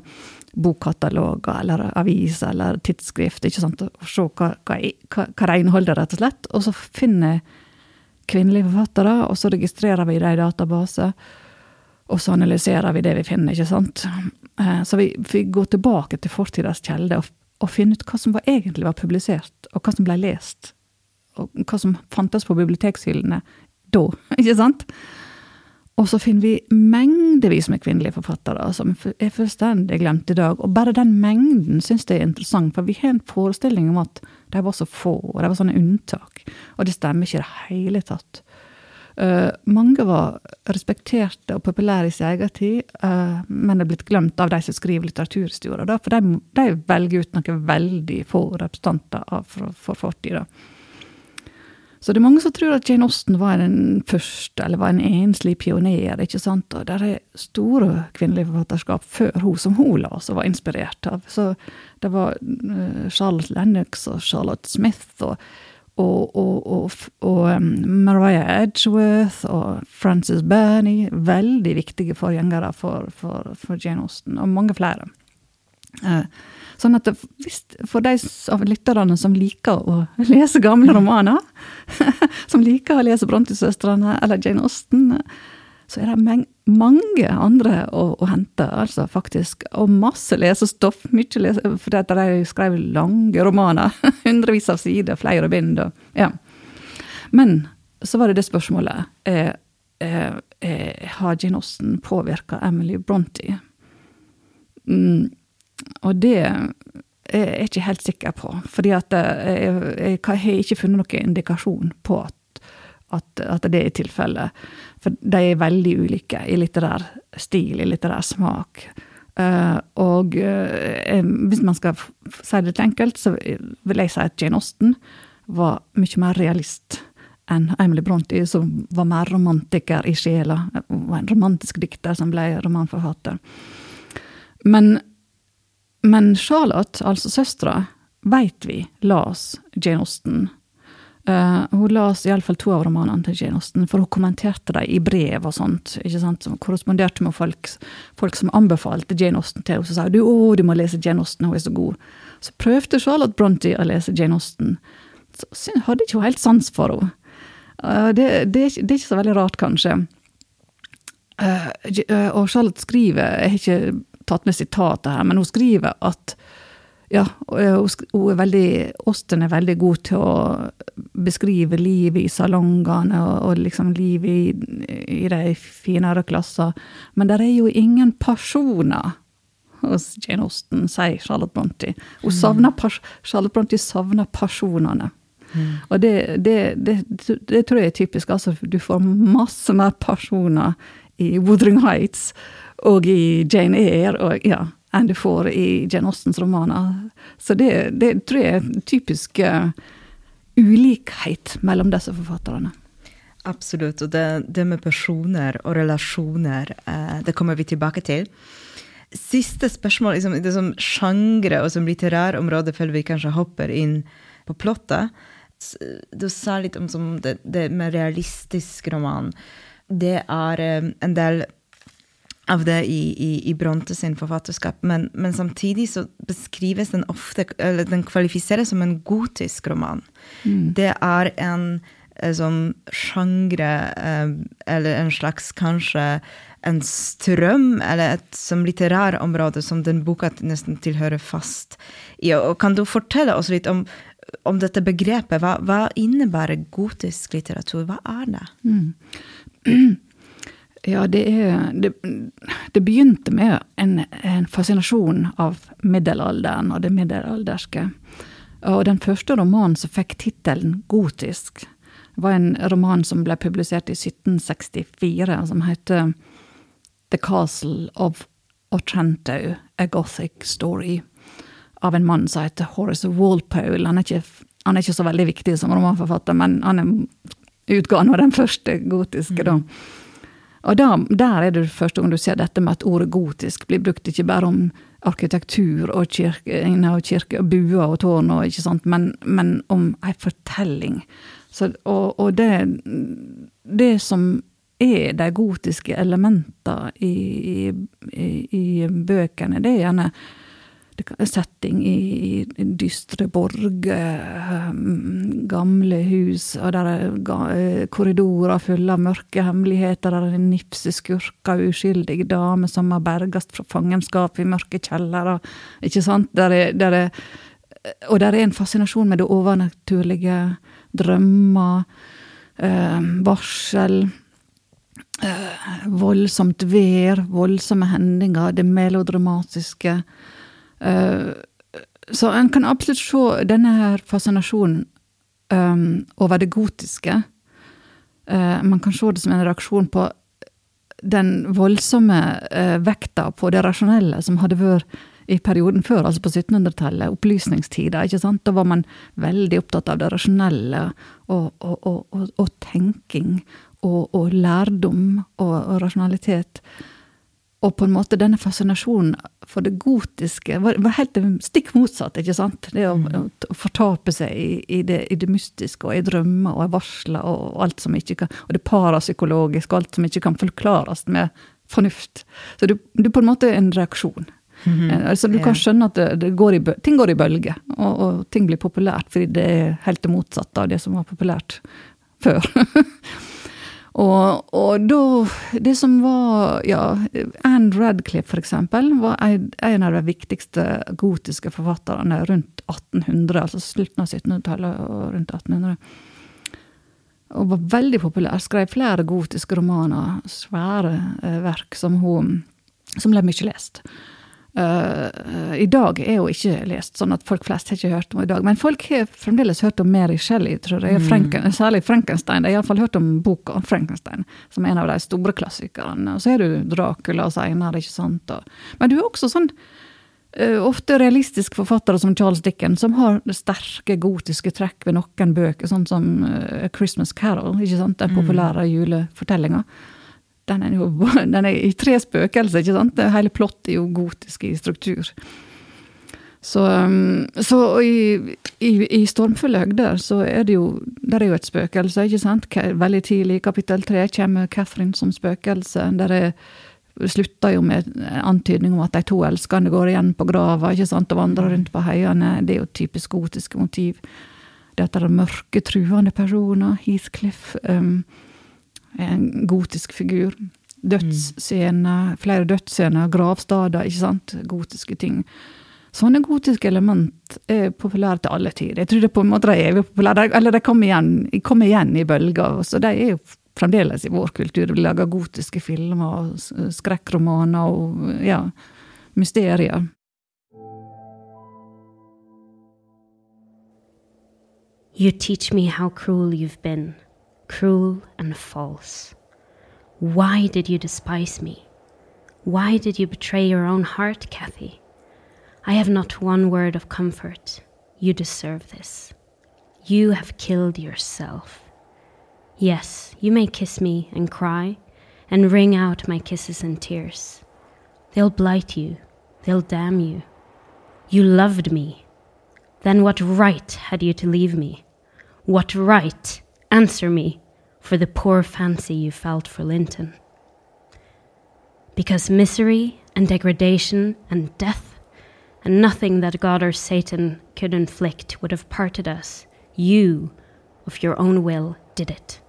bokkataloger eller aviser eller tidsskrift, ikke sant, og se hva, hva, hva, inneholder, rett og slett. Og så finner jeg kvinnelige forfattere, og så registrerer vi det i databaser. Og så analyserer vi det vi finner, ikke sant. Eh, så vi, vi går tilbake til fortidas kilder og å finne ut hva som var, egentlig var publisert, og hva som ble lest. Og hva som fantes på bibliotekshyllene da, ikke sant? Og så finner vi mengdevis med kvinnelige forfattere som er fullstendig glemt i dag. Og bare den mengden syns jeg er interessant, for vi har en forestilling om at de var så få, og de var sånne unntak. Og det stemmer ikke i det hele tatt. Uh, mange var respekterte og populære i sin egen tid, uh, men er blitt glemt av de som skriver litteraturhistorie. Da, for de, de, velger ut noen veldig få representanter av, for, for fortida. Så det er mange som tror at Jane Austen var den første, eller var en enslig pioner. ikke sant? Og der er store kvinnelige forfatterskap før hun, som hun la og var inspirert av. Så det var uh, Charlotte Lennox og Charlotte Smith og og, og, og, og Mariah Edgeworth og Frances Burney. Veldig viktige forgjengere for, for, for Jane Austen, og mange flere. Uh, sånn at For de av lytterne som liker å lese gamle romaner, som liker å lese Bronte-søstrene eller Jane Austen, så er det mange andre å, å, hente, altså, faktisk. Og masse lesestoff. Mye lese, for de skrev lange romaner. Hundrevis av sider, flere bind. Og, ja. Men så var det det spørsmålet. Eh, eh, eh, har Jane Austen påvirka Emily Bronte? Mm, og det er jeg ikke helt sikker på. fordi at eh, jeg, jeg, jeg har ikke funnet noen indikasjon på at at, at det er tilfellet. For de er veldig ulike i litterær stil, i litterær smak. Uh, og uh, hvis man skal si det litt enkelt, så vil jeg si at Jane Austen var mye mer realist enn Emily Bronte, som var mer romantiker i sjela. Var en romantisk dikter som ble romanforfatter. Men, men Charlotte, altså søstera, veit vi las Jane Austen Uh, hun las iallfall to av romanene til Jane Austen, for hun kommenterte dem i brev og sånt. ikke sant, Hun korresponderte med folk, folk som anbefalte Jane Austen til henne. Så sa du å, du må lese Jane Austen, hun er så god. Så prøvde Charlotte Bronte å lese Jane Austen. Så hadde ikke hun helt sans for henne. Uh, det, det, det, er ikke så veldig rart, kanskje. Uh, og Charlotte skriver, jeg har ikke tatt med sitatet her, men hun skriver at ja, hun er veldig, Osten er veldig god til å beskrive livet i salongene og, og liksom livet i, i de finere klasser. Men det er jo ingen personer hos Jane Austen, sier Charlotte savner, Charlotte Bronte savner personene. Mm. Og det, det, det, det, tror jeg er typisk. altså Du får masse mer personer i Woodring Heights og i Jane Eyre. og ja, enn du får i Jane Austens romaner. Så det, det tror jeg er en typisk uh, ulikhet mellom disse forfatterne. Absolutt. Og det, det med personer og relasjoner, uh, det kommer vi tilbake til. Siste spørsmål liksom, det som sjangre og som litterærområde før vi kanskje hopper inn på plottet. Du sa litt om det, det, med realistisk roman. Det er um, en del av det i, i, i Bronte sin forfatterskap. Men, men, samtidig så beskrives den ofte Eller den kvalifiseres som en gotisk roman. Mm. Det er en sånn sjangre, eh, eller en slags kanskje en strøm, eller et som litterær område som den boka nesten tilhører fast i. Og kan du fortelle oss litt om, om dette begrepet? Hva, hva, innebærer gotisk litteratur? Hva er det? Mm. Ja, det, er, det, det begynte med en, en, fascinasjon av middelalderen og det middelalderske. Og den første romanen som fikk tittelen Gotisk, var en roman som ble publisert i 1764, som heter The Castle of Otranto, A Gothic Story, av en mann som heter Horace Walpole. Han er ikke, han er ikke så veldig viktig som romanforfatter, men han er utga nå den første gotiske, da. Og da, der er det første gang du ser dette med at ordet gotisk blir brukt ikke bare om arkitektur og kirke, og kirke og buer og tårn, og, ikke sant, men, men om ei fortelling. Så, og, og det, det, som er de gotiske elementene i, i, i, bøkene, det er gjerne setting i, i dystre borger, gamle hus, og der er korridorer fulle av mørke hemmeligheter, der er nipse skurker, uskyldige damer som har bergast fra fangenskap i mørke kjellere, ikke sant? Der er, der er, og der er en fascinasjon med det overnaturlige drømmer, eh, varsel, Uh, voldsomt vær, voldsomme hendinger, det melodramatiske. Eh, så en kan absolutt se denne her fascinasjonen um, over det gotiske. Uh, man kan se det som en reaksjon på den voldsomme uh, vekta på det rasjonelle som hadde vært i perioden før, altså på 1700-tallet, opplysningstida. ikke sant? Da var man veldig opptatt av det rasjonelle og, og, og, og tenking og, lærdom og, rasjonalitet. Og på en måte denne fascinasjonen for det gotiske var, var helt stikk motsatt. ikke sant? Det å, mm. å fortape seg i, i, det, i, det, mystiske og i drømmer og i varsler og alt som ikke kan, og det parapsykologiske og alt som ikke kan forklares med fornuft. Så du er på en måte en reaksjon. Mm -hmm. Altså Du kan skjønne at det, det går i, ting går i bølger, og, og, ting blir populært fordi det er helt det motsatte av det som var populært før. og, og da Det som var Ja, Anne Radcliffe, for eksempel, var en av de viktigste gotiske forfatterne rundt 1800, altså slutten av 1700-tallet og rundt 1800 og var veldig populær. Skrev flere gotiske romaner, svære eh, verk, som hun som ble mye lest. Uh, I dag er jo ikke lest, sånn at folk flest har ikke hørt om i dag. Men folk har fremdeles hørt om Mary Shelley, tror jeg. Mm. Franken, særlig Frankenstein. De har iallfall hørt om boka om Frankenstein, som er en av de store klassikerne. Og så er du Dracula seinere, ikke sant. Og, men du er også sånn uh, ofte realistiske forfattere som Charles Dickens, som har sterke gotiske trekk ved noen bøker, sånn som uh, Christmas Carol, ikke sant? den mm. populære mm. julefortellinga den er jo den er i tre spøkelser, ikke sant? Hele plottet er jo gotisk i struktur. Så, um, så i, i, i, stormfulle høgder så er det jo Der er jo et spøkelse, ikke sant? Veldig tidlig i kapittel tre kommer Catherine som spøkelse. Der er slutter jo med antydning om at de to elskende går igjen på grava ikke sant, og vandrer rundt på heiene. Det er jo typisk gotiske motiv. Det at det er mørke, truende personer. Heathcliff. Um, en gotisk figur. Dødsscener, flere dødsscener, gravstader, ikke sant. Gotiske ting. Sånne gotiske element er populære til alle tider. Jeg tror det på en måte er evig populære, eller de kommer igjen, kommer igjen i bølger. Så de er jo fremdeles i vår kultur. Vi lager gotiske filmer skrekkromaner og ja, mysterier. You teach me how cruel you've been. Cruel and false. Why did you despise me? Why did you betray your own heart, Kathy? I have not one word of comfort. You deserve this. You have killed yourself. Yes, you may kiss me and cry, and wring out my kisses and tears. They'll blight you, they'll damn you. You loved me. Then what right had you to leave me? What right? Answer me for the poor fancy you felt for Linton. Because misery and degradation and death and nothing that God or Satan could inflict would have parted us, you, of your own will, did it.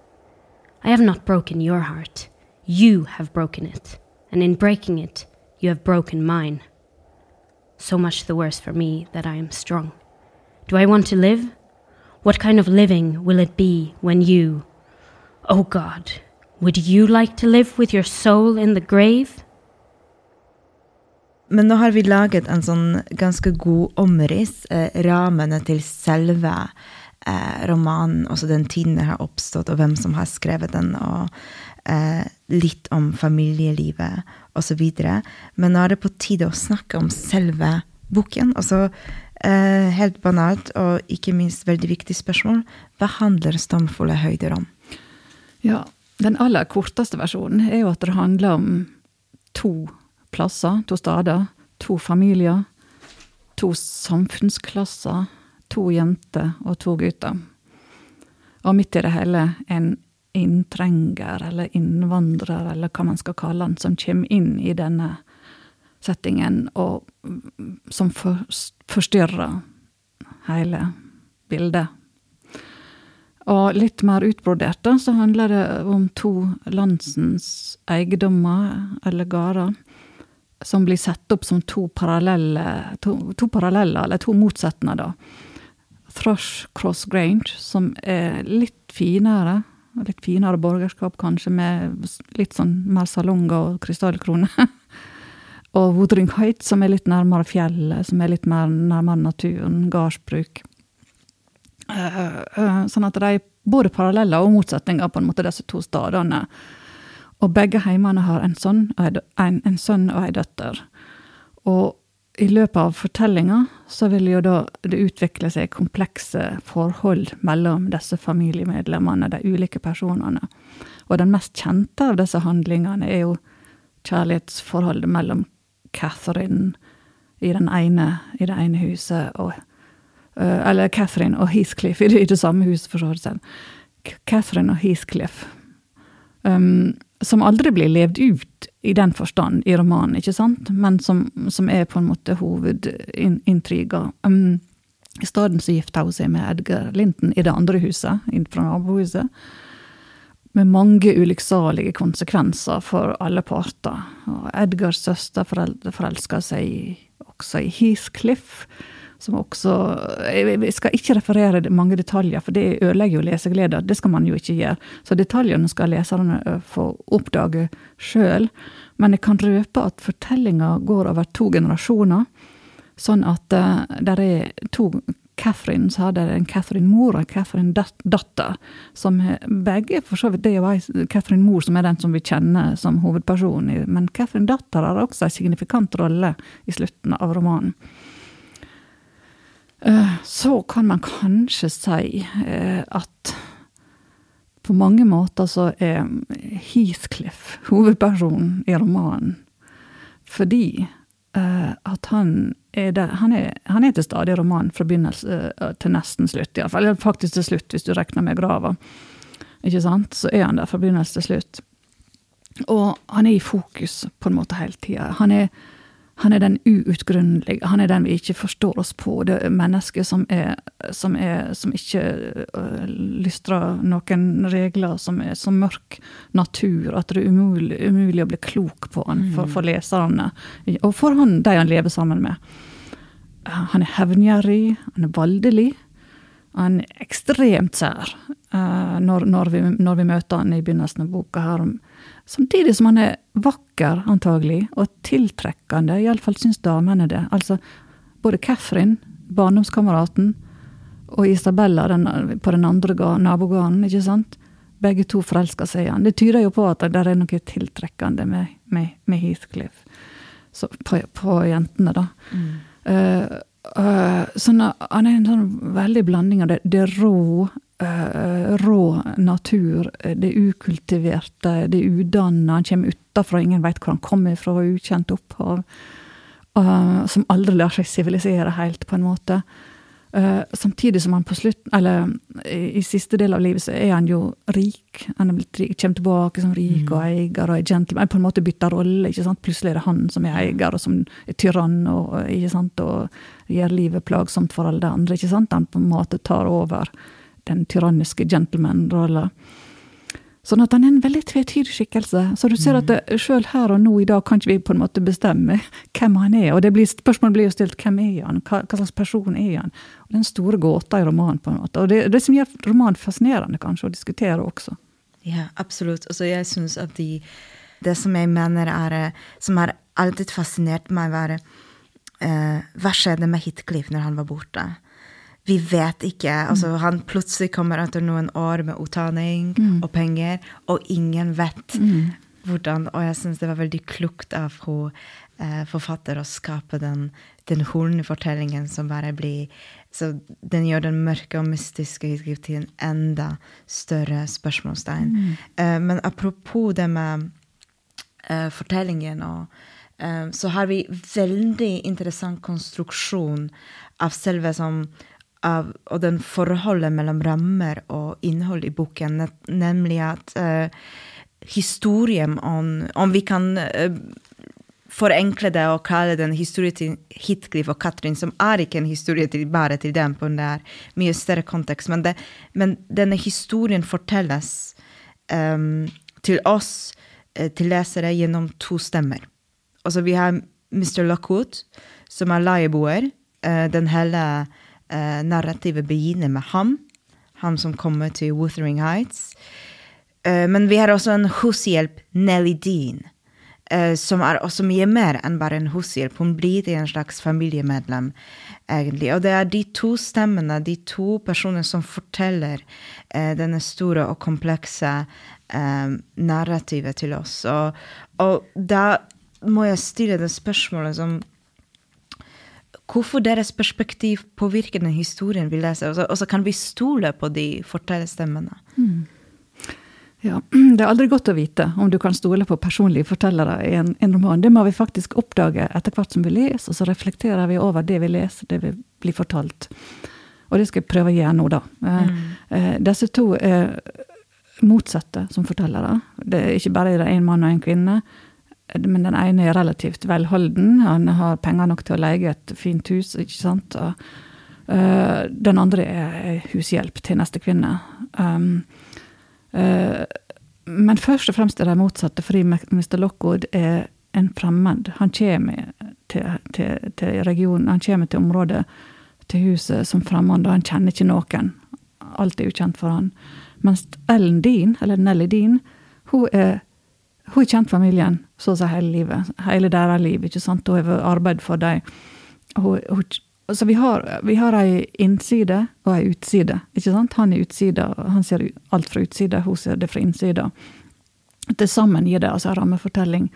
I have not broken your heart. You have broken it. and in breaking it, you have broken mine. So much the worse for me that I am strong. Do I want to live? What kind of living will it be when you, oh God, would you like to live with your soul in the grave? Men nå har vi laget en sånn ganske god omriss, eh, rammene til selve eh, romanen, også den tiden den har oppstått, og hvem som har skrevet den, og eh, litt om familielivet osv. Men nå er det på tide å snakke om selve boken. Altså helt banalt, og ikke minst veldig viktig spørsmål, hva handler Stamfulle høyder om? Ja, den aller korteste versjonen er jo at det handler om to plasser, to steder, to familier, to samfunnsklasser, to jenter og to gutter. Og midt i det hele en inntrenger eller innvandrer, eller hva man skal kalle han, som kommer inn i denne settingen, og som forstyrrer hele bildet. Og litt mer utbrodert, da, så handler det om to landsens eiendommer, eller gårder, som blir satt opp som to parallelle, to, to paralleller, eller to motsetninger, Thrush Cross Grange, som er litt finere. Litt finere borgerskap, kanskje, med litt sånn mer salonger og krystallkroner. og Wuthering Heights, som er litt nærmere fjellet, som er litt mer nærmere naturen. Gardsbruk. Uh, uh, sånn at de både paralleller og motsetninger, på en måte, disse to stedene. Og begge heimene har en sønn og en, en sønn og ei døtter. Og i løpet av fortellinga så vil jo da det utvikle seg komplekse forhold mellom disse familiemedlemmene, de ulike personene. Og den mest kjente av disse handlingene er jo kjærlighetsforholdet mellom Catherine i, ene, i det ene huset og Eller Catherine og Heathcliff i det, samme huset, for så vidt. Catherine og Heathcliff. Um, som aldri blir levd ut i den forstand i romanen, ikke sant? men som, som er på en måte hovedintriga. Um, I stedet så gifta hun seg med Edgar Linton i det andre huset, fra nabohuset. Med mange ulykksalige konsekvenser for alle parter. Og Edgars søster forelsker seg også i Heathcliff som også Jeg skal ikke referere mange detaljer, for det ødelegger jo lesegleda. Det skal man jo ikke gjøre. Så detaljene skal leserne få oppdage sjøl. Men jeg kan røpe at fortellinga går over to generasjoner. Sånn at uh, det er to Catherine, så hadde en Catherine mor og en Catherine datter. Som begge for så vidt, Det er jo Catherine mor som er den som vi kjenner som hovedperson. Men Catherine datter har også en signifikant rolle i slutten av romanen. Eh, så kan man kanskje si eh, at på mange måter så er Heathcliff hovedpersonen i romanen. Fordi uh, at han er, der, han, er, han er, til stede i romanen fra begynnelse til nesten slutt. I fall. Faktisk til slutt, hvis du regner med grava. Ikke sant? Så er han der fra begynnelse til slutt. Og han er i fokus på en måte hele tida. Han er han er den uutgrunnelige, han er den vi ikke forstår oss på. Det er mennesket som, er, som, er, som ikke uh, lystrer noen regler, som er så mørk natur at det er umulig, umulig å bli klok på han for, for leserne. Og for han, de han lever sammen med. Uh, han er hevngjerrig, han er voldelig. Han er ekstremt sær uh, når, når, vi, når, vi, møter han i begynnelsen av boka. her om Samtidig som han er vakker, antagelig, og tiltrekkende. Iallfall syns damene det. Altså, både Catherine, barndomskameraten, og Isabella den, på den andre nabogården, ikke sant? Begge to forelsker seg i han. Det tyder jo på at det er noe tiltrekkende med, med, med Heathcliff. Så, på, på, jentene, da. Mm. Uh, uh, sånn, han er en sånn veldig blanding av det, det rå, rå natur, det ukultiverte, det udanna. Han kommer utafra, ingen veit hvor han kommer fra, ukjent opphav. Uh, som aldri lar seg sivilisere helt, på en måte. Uh, samtidig som han på slutten, eller i, i, siste del av livet, så er han jo rik. Han er blitt rik, kommer tilbake som rik mm. og eier og er gentleman. På en måte bytter rolle. ikke sant? Plutselig er det han som er eier, og som er tyrann og, ikke sant? og gjør livet plagsomt for alle de andre. ikke sant? Han på en måte tar over den tyranniske gentleman-rolla. Sånn at han er en veldig tvetydig skikkelse. Så du ser at sjøl her og nå i dag kan ikke vi på en måte bestemme hvem han er. Og det blir, spørsmålet blir jo stilt hvem er han, hva, hva slags person er han? Og Den store gåta i romanen. på en måte. Og det, det som gjør romanen fascinerende kanskje å diskutere også. Ja, absolutt. Altså, jeg syns at de, det som jeg mener er Som har alltid fascinert meg, var eh, Hva skjedde med Hitcliff når han var borte? Vi vet ikke. Altså, mm. han plutselig kommer etter noen år med utdanning mm. og penger, og ingen vet mm. hvordan Og jeg syns det var veldig klokt av hun eh, forfatter å skape den, den hornfortellingen som bare blir Så den gjør den mørke og mystiske til en enda større spørsmålstegn. Mm. Eh, men apropos det med eh, fortellingen og eh, så har vi veldig interessant konstruksjon av selve som av, og den forholdet mellom rammer og innhold i boken, nemlig at uh, historien om, om vi kan uh, forenkle det og kalle den historien historie til Hitcliff og Katrin, som er ikke en historie til, bare til dem, på en er mye større kontekst. Men, det, men denne historien fortelles um, til oss, uh, til lesere, gjennom to stemmer. Altså, vi har Mr. Lockwood, som er leieboer. den hele eh, narrativet begynner med ham. Han som kommer til Wuthering Heights. Uh, men vi har også en hushjelp, Nelly Dean, uh, som er også mye mer enn bare en hushjelp. Hun blir til en slags familiemedlem, egentlig. Og det er de to stemmene, de to personene som forteller denne store og komplekse narrativet til oss. Og, og da må jeg stille det spørsmålet som hvorfor deres perspektiv påvirker den historien vi leser. Og så kan vi stole på de fortellerstemmene. Mm. Ja, Det er aldri godt å vite om du kan stole på personlige fortellere i en, en, roman. Det må vi faktisk oppdage etter hvert som vi leser, og så reflekterer vi over det vi leser, det vi blir fortalt. Og det skal jeg prøve å gjøre nå, da. Eh, mm. Eh, disse to er motsatte som fortellere. Det er ikke bare en mann og en kvinne. Men den ene er relativt velholden. Han har penger nok til å leie et fint hus. ikke sant? Og, uh, den andre er hushjelp til neste kvinne. Um, uh, men først og fremst er det motsatte, fordi Mr. Lockwood er en fremmed. Han kommer til, til, til regionen, han kommer til området, til huset, som fremmed, og han kjenner ikke noen. Alt er ukjent for han. Mens Ellen Dean, eller Nelly Dean, hun er hun har kjent familien så å si hele livet. Hele deres liv. ikke sant? Hun har arbeidet for dem. Så vi har, vi har ei innside og ei utside. ikke sant? Han er utsida, han ser alt fra utsida, hun ser det fra innsida. Til sammen gir det altså en rammefortelling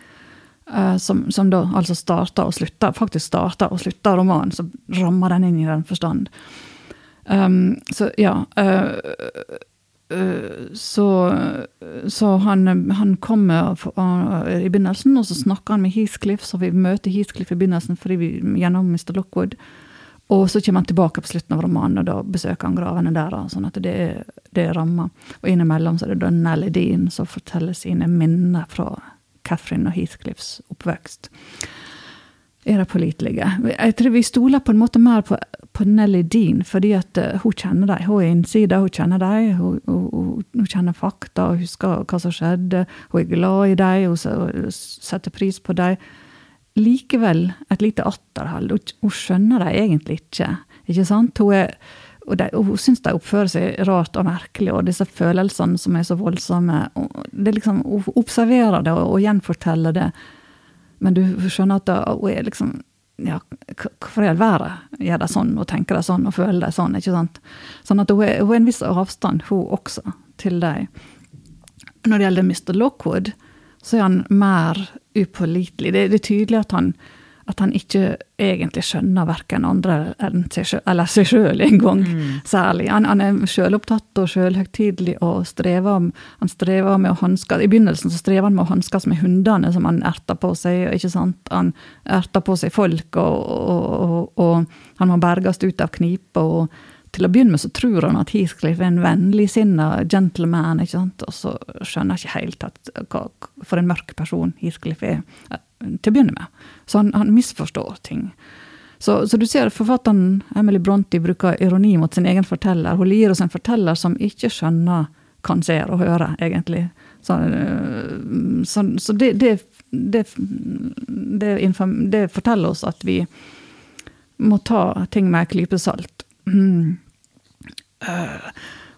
uh, som, som, da altså starter og slutter, faktisk starter og slutter romanen. Så rammer den inn i den forstand. Um, så ja. Uh, så, så han, han, kommer i begynnelsen, og så snakker han med Heathcliff, så vi møter Heathcliff i begynnelsen fordi vi, gjennom Mr. Lockwood. Og så kommer han tilbake på slutten av romanen, og da besøker han gravene der. sånn at det er, det er ramma. Og innimellom så er det da Nelly Dean som forteller sine minner fra Catherine og Heathcliffs oppvekst er de pålitelige. Jeg tror vi stoler på en måte mer på, på Nelly Dean, fordi at uh, hun kjenner dem. Hun er innsida, hun kjenner dem. Hun, hun, hun, kjenner fakta hun husker hva som skjedde. Hun er glad i dem, hun setter pris på dem. Likevel et lite atterhold. Hun, hun skjønner dem egentlig ikke. ikke sant? Hun er og, de, og hun syns de oppfører seg rart og merkelig, og disse følelsene som er så voldsomme. det liksom, Hun observerer det og, og gjenforteller det men du skjønner at hun er liksom ja, Hvorfor i all verden gjør de sånn og tenker de sånn og føler de sånn? ikke sant? Sånn at hun er en viss avstand, hun også, til dem. Når det gjelder Mr. Lockwood, så er han mer upålitelig. Det, det er tydelig at han at han ikke egentlig skjønner verken andre eller seg sjøl engang, mm. særlig. Han, han, er sjølopptatt og sjølhøytidelig og strever, han strever med å hanske I begynnelsen så strever han med å hanskes med hundene som han erter på seg. ikke sant? Han erter på seg folk, og, og, og, og han må berges ut av knipa. og til å begynne med så tror han at Heathcliff er en vennligsinna gentleman, ikke sant? og så skjønner han ikke helt at, hva, for en mørk person Heathcliff er, eh, til å begynne med. Så han, han misforstår ting. Så, så, du ser forfatteren Emily Bronte bruker ironi mot sin egen forteller. Hun gir oss en forteller som ikke skjønner hva han ser og hører, egentlig. Så, eh, så, så det, det, det, det, forteller oss at vi må ta ting med en klype salt. Mm.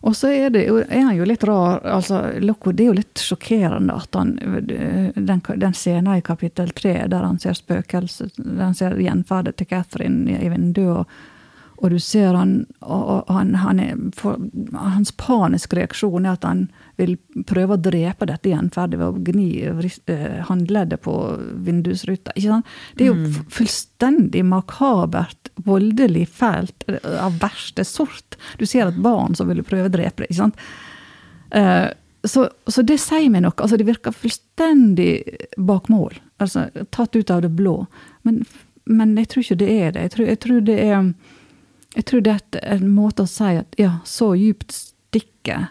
Og så er, det, er, han jo litt rar. altså Loco, Det er jo litt sjokkerende at han Den, den scenen i kapittel tre der han ser spøkelset, han ser gjenferdet til Catherine i vinduet, og, og, du ser han, og, og han, han er, for, Hans paniske reaksjon er at han vil prøve å drepe dette gjenferdet ved å gni eh, håndleddet på vindusruta. Det er jo mm. fullstendig makabert, voldelig, fælt, eh, av verste sort. Du ser et barn som vil prøve å drepe det. ikke sant? Uh, så, så, det sier meg noe. Altså, det virker fullstendig bak mål. Altså, tatt ut av det blå. Men, men jeg tror ikke det er det. Jeg tror, jeg tror det er jeg tror det er en måte å si at ja, så djupt stikker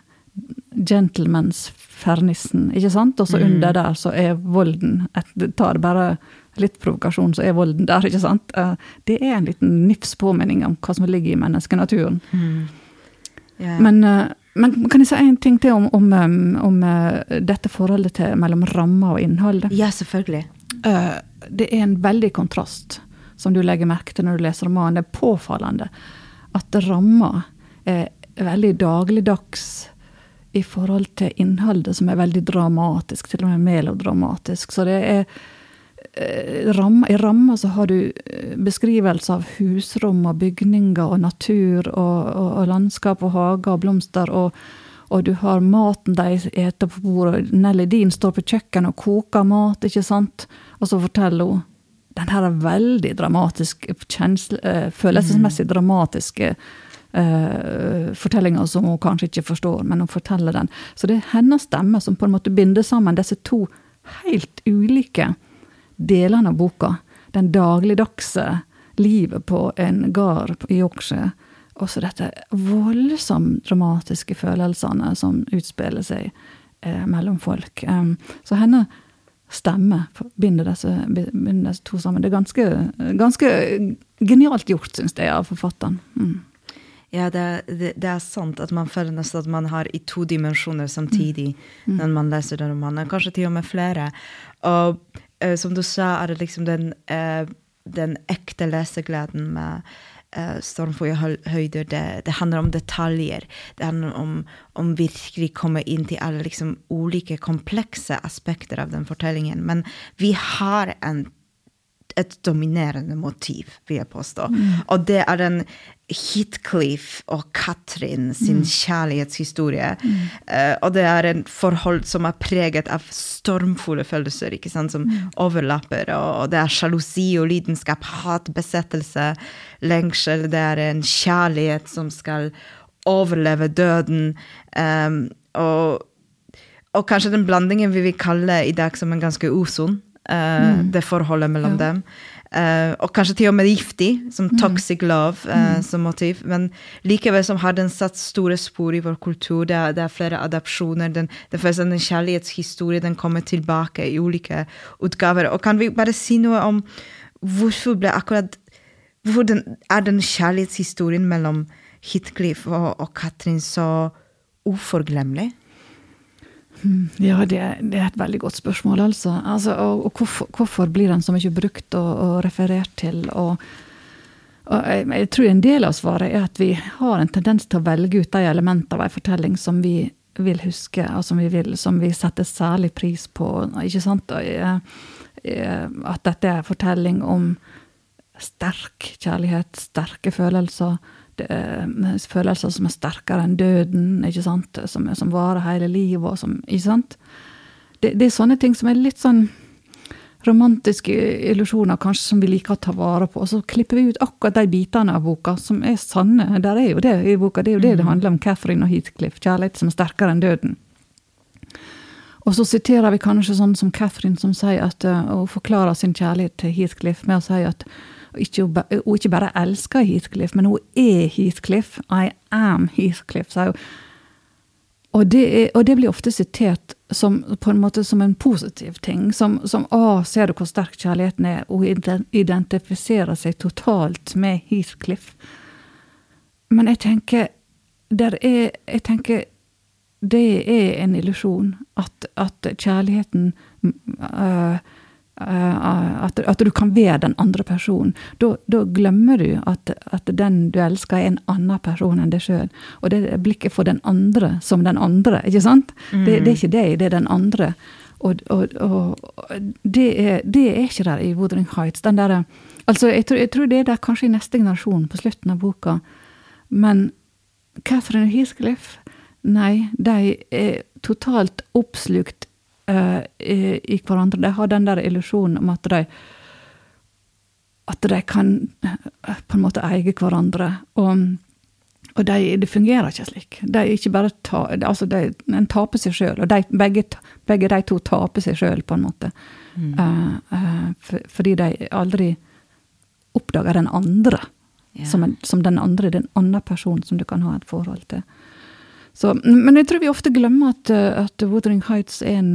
gentlemans-fernissen, ikke sant? Og så mm. under der så er volden et, Tar bare litt provokasjon, så er volden der, ikke sant? Eh, det er en liten nifs påminning om hva som ligger i menneskenaturen. Mm. Yeah. Men, eh, men, kan jeg si en ting til om, om, om eh, dette forholdet til, mellom ramma og innholdet? Ja, selvfølgelig. Det er en veldig kontrast som du legger merke til når du leser romanen. Det er påfallende at ramma er veldig dagligdags i forhold til innholdet, som er veldig dramatisk, til og med melodramatisk. Så det er eh, I ramma så har du beskrivelser beskrivelse av husrom og bygninger og natur og, og, og landskap og hager og blomster. og, og du har maten de eter på bordet. Nelly Dean står på kjøkkenet og koker mat, ikke sant? Og så forteller hun den her er veldig dramatisk, eh, følelsesmessig dramatiske uh, fortellinga som hun kanskje ikke forstår, men hun forteller den. Så det er hennes stemme som på en måte binder sammen disse to helt ulike delene av boka. Den dagligdagse livet på en gard i Yorkshire. Og så dette voldsomt dramatiske følelsene som utspiller seg eh, mellom folk. Um, så henne stemme binder disse, binder disse to sammen. Det er ganske, ganske genialt gjort, syns jeg, av forfatteren. Mm. Ja, det, det, det, er sant at man føler nesten at man har i to dimensjoner samtidig mm. mm. når man leser den romanen. Kanskje til og med flere. Og uh, som du sa, er det liksom den, uh, den ekte lesegleden med uh, stormfulle høyder. Det, det, handler om detaljer. Det handler om, om virkelig komme inn til alle liksom ulike komplekse aspekter av den fortellingen. Men vi har en et dominerende motiv, vil jeg påstå. Mm. Og det er den Heathcliff og Katrin sin mm. kjærlighetshistorie. Mm. Uh, og det er en forhold som er preget av stormfulle følelser, ikke sant, som mm. overlapper. Og, og, det er sjalusi og lidenskap, hat, besettelse, lengsel. Det er en kjærlighet som skal overleve døden. Um, og, og, kanskje den blandingen vi vil kalle i dag som en ganske usunn. Uh, det forholdet mellom ja. dem. Uh, og kanskje til og med giftig, som mm. toxic love uh, mm. som motiv. Men likevel som har den satt store spor i vår kultur. Det er, det er flere adopsjoner. Den, det er en kjærlighetshistorie den kommer tilbake i ulike utgaver. Og kan vi bare si noe om hvorfor ble akkurat Hvorfor den, er den kjærlighetshistorien mellom Hitcliff og, og Katrin så uforglemmelig? Hmm. Ja, det, det, er et veldig godt spørsmål, altså. altså og, og hvorfor, hvorfor, blir den så mye brukt og, og referert til? Og, jeg, jeg, tror en del av svaret er at vi har en tendens til å velge ut de elementene av en fortelling som vi vil huske, og som vi, vil, som vi setter særlig pris på. ikke sant? At dette er en fortelling om sterk kjærlighet, sterke følelser Eh, følelser som er sterkere enn døden, ikke sant? Som, som varer hele livet. Og som, ikke sant? Det, det, er sånne ting som er litt sånn romantiske illusjoner kanskje som vi liker å ta vare på. Og så klipper vi ut akkurat de bitene av boka som er sanne. Der er jo det i boka. Det er jo det det mm. handler om. Catherine og Heathcliff. Kjærlighet som er sterkere enn døden. Og så siterer vi kanskje sånn som Catherine, som sier at, og forklarer sin kjærlighet til Heathcliff med å si at ikke, hun ikke bare elsker Heathcliff, men hun er Heathcliff. I am Heathcliff, sa hun. Og det, er, og det, blir ofte sitert som, på en måte som en positiv ting. Som, som 'Å, ser du hvor sterk kjærligheten er?' Hun identifiserer seg totalt med Heathcliff. Men jeg tenker, er, jeg tenker det er en illusjon. At, at kjærligheten uh, at, at, du kan være den andre personen. Da, da glemmer du at, at, den du elsker, er en annen person enn deg sjøl. Og det er blikket for den andre som den andre, ikke sant? Mm. Det, det, er ikke deg, det er den andre. Og, og, og det, er, det, er, ikke der i Wuthering Heights. Den der, altså, jeg tror, jeg tror det er der kanskje i neste generasjon, på slutten av boka. Men Catherine Heathcliff Nei, de er totalt oppslukt uh, i, i, hverandre. De har den der illusjonen om at de at de kan uh, på en måte eie hverandre. Og, og de, det fungerer ikke slik. De ikke bare ta, altså de, En taper seg sjøl, og de, begge, begge, de to taper seg sjøl, på en måte. Mm. Uh, for, fordi de aldri oppdager den andre. Yeah. Som, en, som, den andre, den andre personen som du kan ha et forhold til. Så, men jeg tror vi ofte glemmer at, eh, at Wuthering Heights er en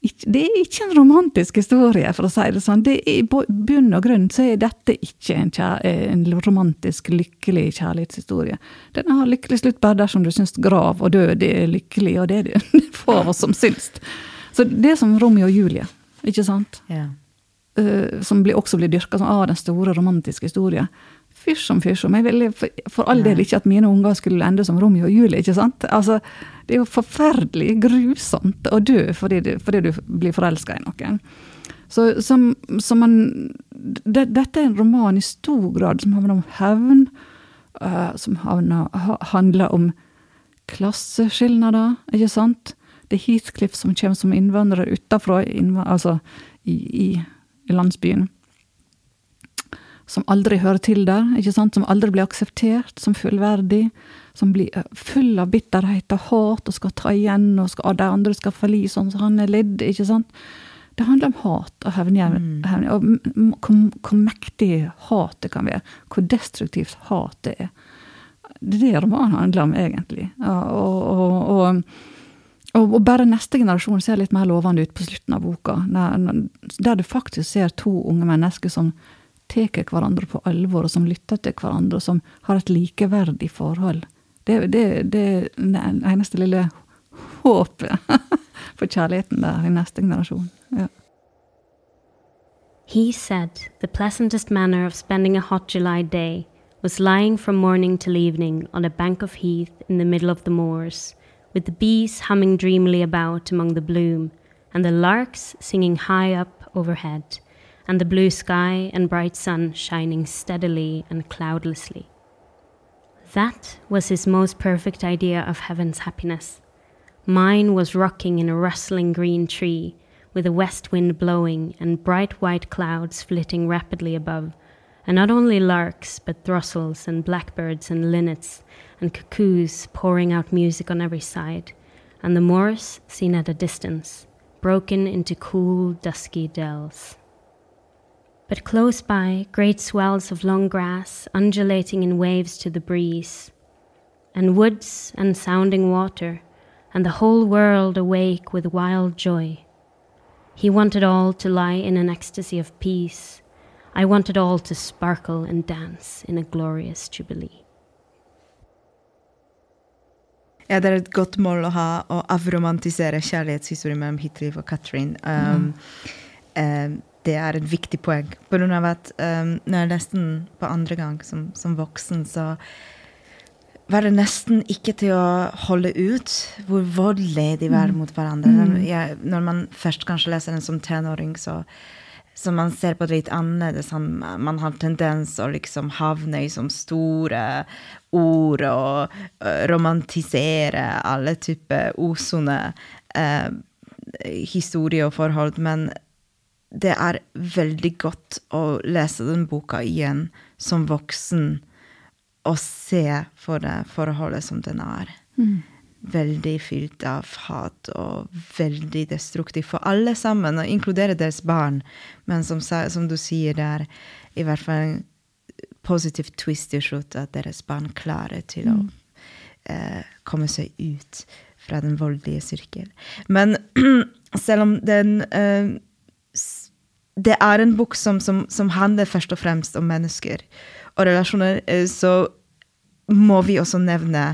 det er ikke en romantisk historie, for å si det sånn. Det er, I bunn og grunn så er dette ikke en, en, romantisk, lykkelig kjærlighetshistorie. Den har lykkelig slutt bare dersom du syns grav og død er lykkelig, og det er det få av oss som syns. Så det er som Romeo og Julie, ikke sant? Ja. Uh, som blir, også blir dyrka som ah, den store romantiske historien fysj som fysj. Jeg ville for, all del ikke at mine unger skulle ende som Romeo og Julie. ikke sant? Altså, Det er jo forferdelig grusomt å dø fordi du, fordi du blir forelska i noen. Så, som, som man, det, Dette er en roman i stor grad som handler om hevn, uh, som havner, ha, handler om klasseskilnader, ikke sant? Det er Heathcliff som kommer som innvandrer utafra, altså i, i, i landsbyen som aldri hører til der, ikke sant? som aldri blir akseptert som fullverdig, som blir eh, full av bitterhet og hat og skal ta igjen, og skal, de andre skal falle sånn som han er ledd. ikke sant? Det handler om hat og hevn. Mm. Og hvor, hvor mektig hatet kan være. Hvor destruktivt hatet er. Det er det romanen handler om, egentlig. Og, og, og, og, bare neste generasjon ser litt mer lovende ut på slutten av boka. Der, der du faktisk ser to unge mennesker som tar hverandre på alvor, og som lytter til hverandre, og som har et likeverdig forhold. Det, det, det er det eneste lille håpet for kjærligheten der i neste generasjon. Ja. He said the pleasantest manner of spending a hot July day was lying from morning till evening on a bank of heath in the middle of the moors, with the bees humming dreamily about among the bloom, and the larks singing high up overhead, and the blue sky and bright sun shining steadily and cloudlessly. That was his most perfect idea of heaven's happiness. Mine was rocking in a rustling green tree, with a west wind blowing and bright white clouds flitting rapidly above, and not only larks, but throstles and blackbirds and linnets and cuckoos pouring out music on every side, and the moors seen at a distance, broken into cool, dusky dells but close by, great swells of long grass undulating in waves to the breeze, and woods and sounding water, and the whole world awake with wild joy. He wanted all to lie in an ecstasy of peace. I wanted all to sparkle and dance in a glorious jubilee. Ja, det er et godt mål å ha å avromantisere kjærlighetshistorien mellom Hitler og Katrin. Um, mm. um, det er et viktig poeng. På grunn av at um, når jeg leste den på andre gang som, som, voksen, så var det nesten ikke til å holde ut hvor voldelige de var mm. mot hverandre. Mm. Jeg, når man først kanskje leser den som tenåring, så, så man ser på det litt annerledes. Man har tendens å liksom havne i sånne store ord og uh, romantisere alle typer osonne uh, historier og forhold. Men det er veldig godt å lese den boka igjen som voksen og se for det forholdet som den er. Mm. Veldig fylt av hat og veldig destruktiv for alle sammen, og inkludere deres barn. Men som, som, du sier, det er i hvert fall en positiv twist i slutt, at deres barn klarer til mm. å eh, komme seg ut fra den voldelige sirkel. Men selv om den eh, det er en bok som, som, som, handler først og fremst om mennesker og relasjoner, eh, så må vi også nevne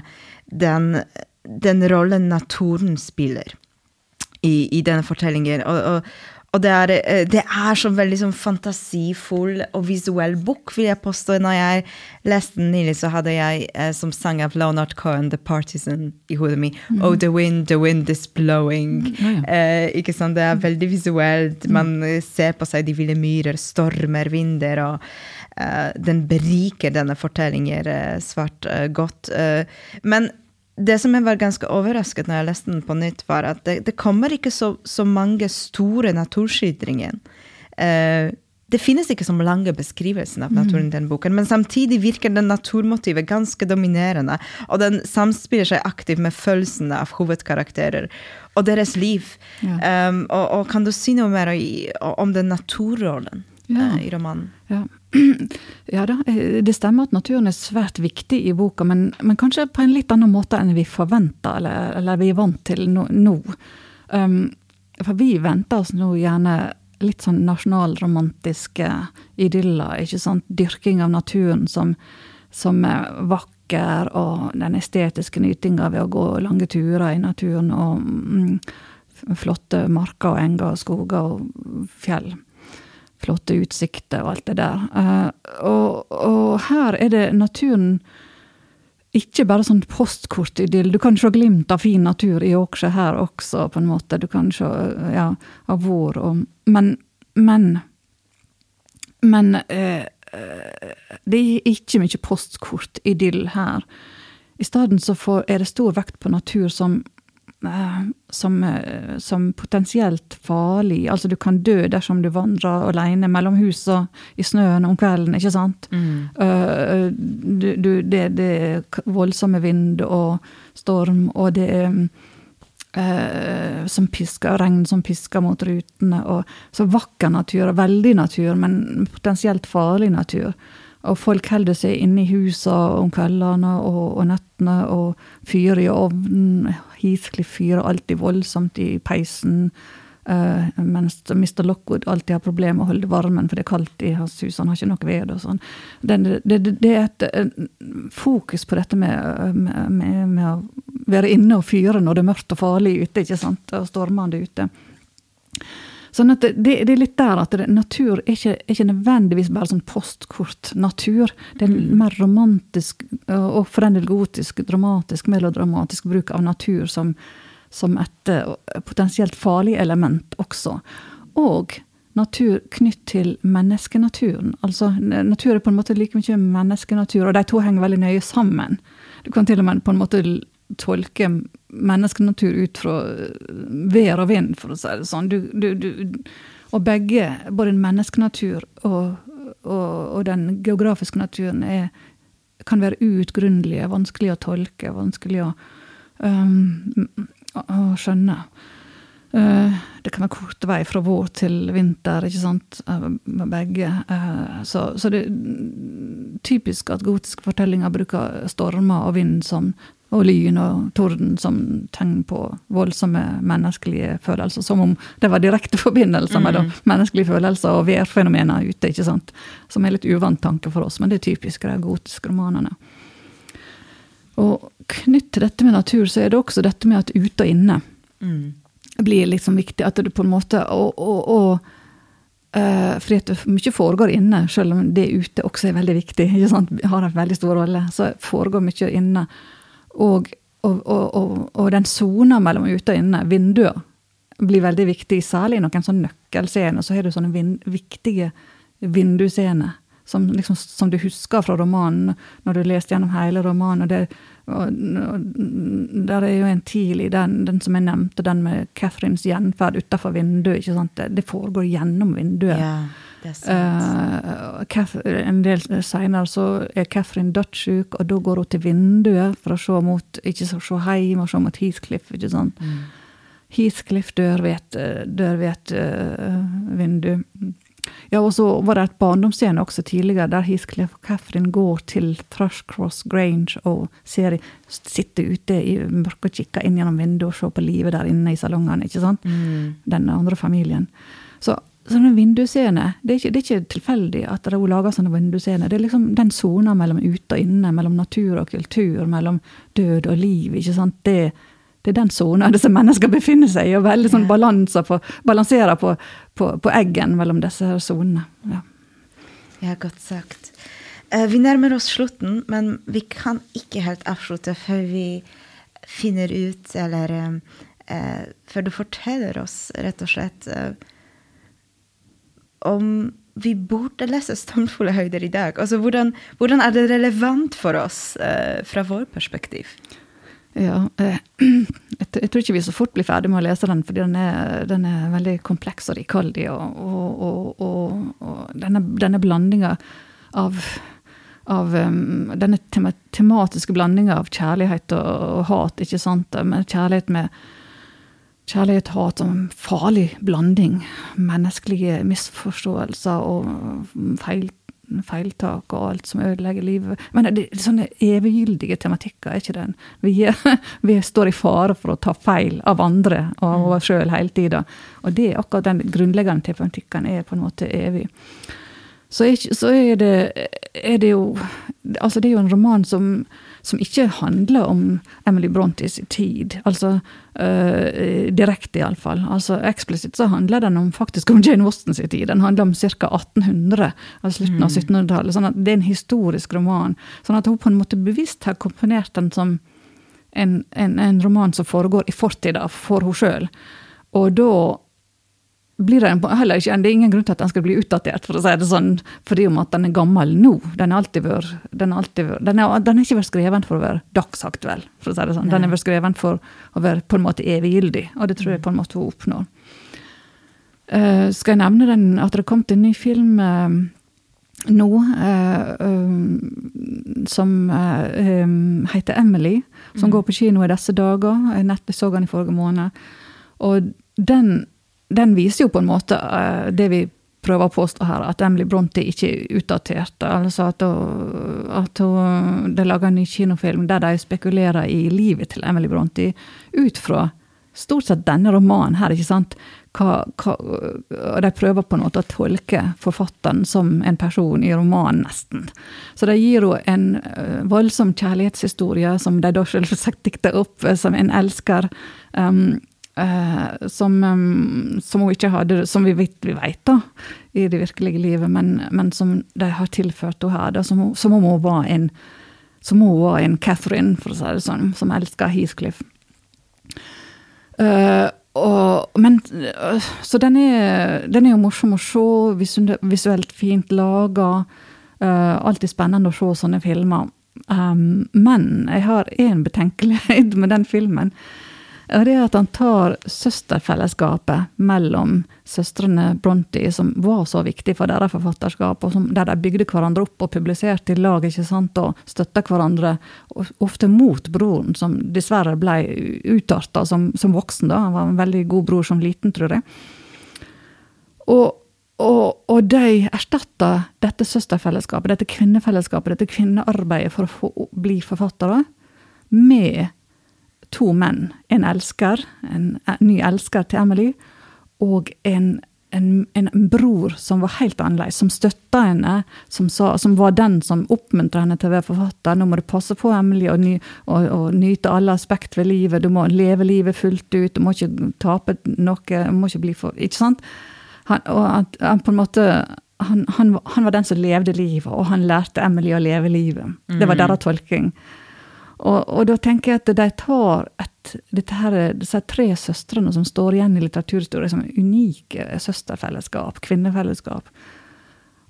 den den rollen naturen spiller i, i denne fortellingen. Og, og, og det, er, eh, det er så veldig sånn fantasifull og visuell bok, vil jeg påstå. Når jeg leste den nylig, så hadde jeg eh, som sang av Leonard Cohen, 'The Partisan', i hodet mitt. Mm. Oh, the wind, the wind is blowing. Mm, eh, ikke sant? Det er veldig visuelt. Mm. Man ser på seg de ville myrer, stormer, vinder. og eh, Den beriker denne fortellingen eh, svært eh, godt. men det som jeg var ganske overrasket når jeg leste den på nytt, var at det, det kommer ikke så, så mange store naturskildringer. Uh, det finnes ikke så lange beskrivelser av naturen i den boken, men samtidig virker den naturmotivet ganske dominerende, og den samspiller seg aktivt med følelsene av hovedkarakterer og deres liv. Ja. Um, og, og, kan du si noe mer om den naturrollen ja. uh, i romanen? Ja. Ja da, eh, det stemmer at naturen er svært viktig i boka, men, men kanskje på en litt annen måte enn vi forventer, eller, eller vi er vant til nå. Um, for vi venter oss nå gjerne litt sånn nasjonalromantiske idyller, ikke sant. Dyrking av naturen som, som er vakker, og den estetiske nytinga ved å gå lange turer i naturen, og mm, flotte marker og enger og skoger og fjell flotte utsikter og alt det der. Uh, og, og, her er det naturen ikke bare sånn postkortidyll. Du kan se glimt av fin natur i Yorkshire her også, på en måte. Du kan se ja, av vår og Men, men, men eh, det er ikke mye postkortidyll her. I stedet så får, er det stor vekt på natur som Eh, som, eh, som, potensielt farlig. Altså du kan dø dersom du vandrer alene mellom husene i snøen om kvelden, ikke sant? Mm. Uh, du, du, det, det, er voldsomme vind og storm, og det er uh, som pisker, regn som pisker mot rutene. Og, så vakker natur, veldig natur, men potensielt farlig natur. Og folk holder seg inne i husene om kveldene og, og nettene og fyrer i ovnen. Heathcliff fyrer alltid voldsomt i peisen. Uh, mens Mr. Lockwood alltid har problemer med å holde varmen, for det er kaldt i hans hus. Han har ikke noe ved og sånn. Det, det, det, er et, fokus på dette med, med, med, å være inne og fyre når det er mørkt og farlig ute, ikke sant, og stormende ute. Sånn at det, det, er litt der at det, natur er ikke, er ikke, nødvendigvis bare sånn postkort-natur. Det er mm. mer romantisk, og for en del gotisk, dramatisk, melodramatisk bruk av natur som, som et uh, potensielt farlig element også. Og natur knytt til menneskenaturen. Altså, natur er på en måte like mye menneskenatur, og de to henger veldig nøye sammen. Du kan til og med på en måte tolke menneskenatur ut fra vær og vind, for å si det sånn. Du, du, du, og begge, både menneskenatur og, og, og, den geografiske naturen, er, kan være uutgrunnelige, vanskelig å tolke, vanskelig å, um, å skjønne. Uh, det kan være kort vei fra vår til vinter, ikke sant, begge. Uh, så, så, det er typisk at gotiske fortellinger bruker stormer og vind som og lyn og torden som tegn på voldsomme menneskelige følelser. Som om det var direkte forbindelser mm. mellom menneskelige følelser og værfenomener ute. ikke sant? Som er litt uvant tanke for oss, men det er typisk de gotiske romanene. Og knytt til dette med natur, så er det også dette med at ute og inne mm. blir liksom viktig. At du på en måte og, og, og Uh, fordi at mye foregår inne, selv om det ute også er veldig viktig. ikke sant? Har en veldig stor rolle. Så foregår mye inne. Og, og, og, og den sona mellom ute og inne, vinduer, blir veldig viktig. Særlig i noen sånn nøkkelscener så har du sånne vin, viktige vindusscener. Som, liksom, som, du husker fra romanen, når du leste gjennom hele romanen. og det og, Der er jo en tidlig, den, den som jeg nevnte, den med Catherines gjenferd utafor vinduet. ikke sant? Det, det foregår gjennom vinduet. Yeah. Uh, en del seinere så er Catherine dødssyk, og da går hun til vinduet for å se mot ikke så se hjem og se mot Heathcliff. ikke sant? Mm. Heathcliff dør ved et, dør ved et uh, vindu. Ja, og så var det et barndomsscene også tidligere, der Heathcliff og Catherine går til Thrushcross Grange og ser, sitter ute i mørket og kikker inn gjennom vinduet og ser på livet der inne i salongene. ikke sant? Mm. Den andre familien. Så sånne vindusscener det, det, er ikke tilfeldig at hun lager sånne vindusscener. Det er liksom den sona mellom ute og inne, mellom natur og kultur, mellom død og liv. ikke sant? Det, det er den sona disse mennesker befinner seg i, og veldig sånn på, balanserer på, på, på, eggen mellom disse sonene. Ja. ja, godt sagt. Uh, vi nærmer oss slutten, men vi kan ikke helt avslutte før vi finner ut, eller uh, før du forteller oss, rett og slett om vi burde lese 'Stormfulle høyder' i dag. Altså, hvordan, hvordan, er det relevant for oss eh, fra vår perspektiv? Ja, eh, jeg, tror ikke vi så fort blir ferdig med å lese den, fordi den er, den er veldig kompleks og rikholdig. Og, og, og, og denne, denne blandinga av, av um, Denne tematiske blandinga av kjærlighet og, hat, ikke sant? Med kjærlighet med Kjærlighet og hat en farlig blanding. Menneskelige misforståelser og feil, feiltak og alt som ødelegger livet. Men det er sånne eviggyldige tematikker, er ikke det? Vi, vi, står i fare for å ta feil av andre og av oss sjøl hele tida. Og det er akkurat den grunnleggende tematikken er på en måte evig. Så, så er, det, er det jo Altså, det er jo en roman som som ikke handler om Emily Brontes tid. Altså øh, direkte, iallfall. Altså eksplisitt så handler den om, faktisk om Jane Austens tid. Den handler om ca. 1800, altså slutten mm. av 1700-tallet. sånn at Det er en historisk roman. Sånn at hun på en måte bevisst har komponert den som en, en, en roman som foregår i fortida for henne sjøl. Og da blir det heller ikke, det er ingen grunn til at den skal bli utdatert, for å si det sånn, fordi om at den er gammel nå. Den alltid vært, den alltid vært, den er, den er ikke vært skreven for å være dagsaktuell. for å si det sånn. Den er vært skreven for å være på en måte eviggyldig, og det tror jeg på en måte hun oppnår. Uh, skal jeg nevne den, at det kom til en ny film uh, nå uh, um, som um, heter Emily, som mm. går på kino i disse dager. Jeg så den i forrige måned. Og den den viser jo på en måte uh, det vi prøver å påstå her, at Emily Bronte ikke er utdatert. Altså at, hun, at hun, de lager en ny kinofilm der de spekulerer i livet til Emily Bronte ut fra stort sett denne romanen her, ikke sant. Hva, hva, de prøver på en måte å tolke forfatteren som en person i romanen, nesten. Så de gir henne en uh, voldsom kjærlighetshistorie som de da selvsagt dikter opp som en elsker. Um, Uh, som, som, hun ikke hadde, som vi vet, vi vet da, i det virkelige livet, men, men som de har tilført henne her. Da, som, som, om hun var en som hun var en Catherine, for å si det sånn, som elska Heathcliff. Uh, og, men, uh, så den er, den er jo morsom å se, visuelt fint laga. alltid spennende å se sånne filmer. Um, men jeg har én betenkelighet med den filmen og det er at han tar søsterfellesskapet mellom søstrene Bronte, som var så viktig for deres forfatterskap, og som, der de bygde hverandre opp og publiserte i lag ikke sant, og støtta hverandre, ofte mot broren, som dessverre ble utarta som, som, voksen. da, Han var en veldig god bror som liten, tror jeg. Og, og, og de erstatta dette søsterfellesskapet, dette kvinnefellesskapet, dette kvinnearbeidet for å få, bli forfattere, med to menn. En elsker, en, en ny elsker til Emily, og en, en, en, bror som var helt annerledes, som støtta henne, som, sa, som var den som oppmuntra henne til å være forfatter. Nå må du passe på, Emily, og, ny, og, og, nyte alle aspekt ved livet. Du må leve livet fullt ut, du må ikke tape noe, du må ikke bli for Ikke sant? Han, og at, han på en måte han, han, han, var den som levde livet, og han lærte Emily å leve livet. Det var mm. deres tolking. Og, og, da tenker jeg at de tar et, her, disse tre søstrene som står igjen i litteraturhistorie som unike søsterfellesskap, kvinnefellesskap.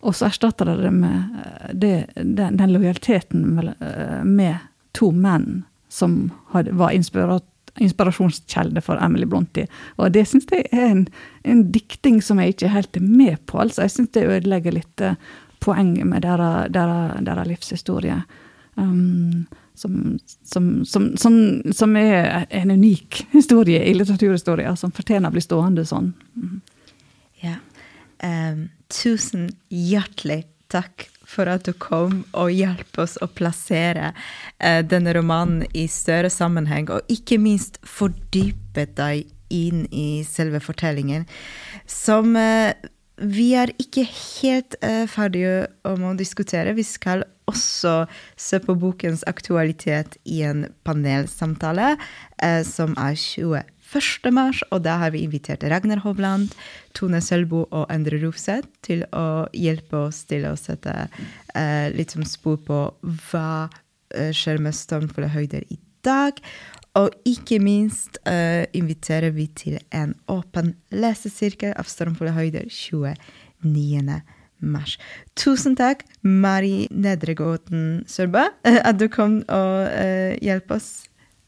Og så erstatter de det med eh, det, den, den, lojaliteten med, eh, med, to menn som had, var inspirasjonskjelde for Emily Bronte. Og det syns jeg er en, en, dikting som jeg ikke helt er med på. altså Jeg syns det ødelegger litt uh, poenget med deres livshistorie. Um, som, som, som, som, er en unik historie i litteraturhistorie, som fortjener å bli stående sånn. Mm. Ja. Um, tusen hjertelig takk for at du kom og hjalp oss å plassere uh, denne romanen i større sammenheng, og ikke minst fordype deg inn i selve fortellingen. Som uh, vi er ikke helt uh, ferdige om å diskutere. Vi skal også se på bokens aktualitet i en panelsamtale uh, som er 21. mars, og da har vi invitert Ragnar Hovland, Tone Sølbo og Endre Rufseth til å hjelpe oss til å sette uh, litt som spor på hva skjer med stormfulle høyder i dag. Og ikke minst uh, inviterer vi til en åpen lesesirkel av Stormfulle høyder 29. mars. Tusen takk, Mari Nedregåten Sørbø, at du kom og uh, hjalp oss.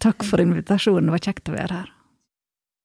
Takk for invitasjonen. Det var kjekt å være her.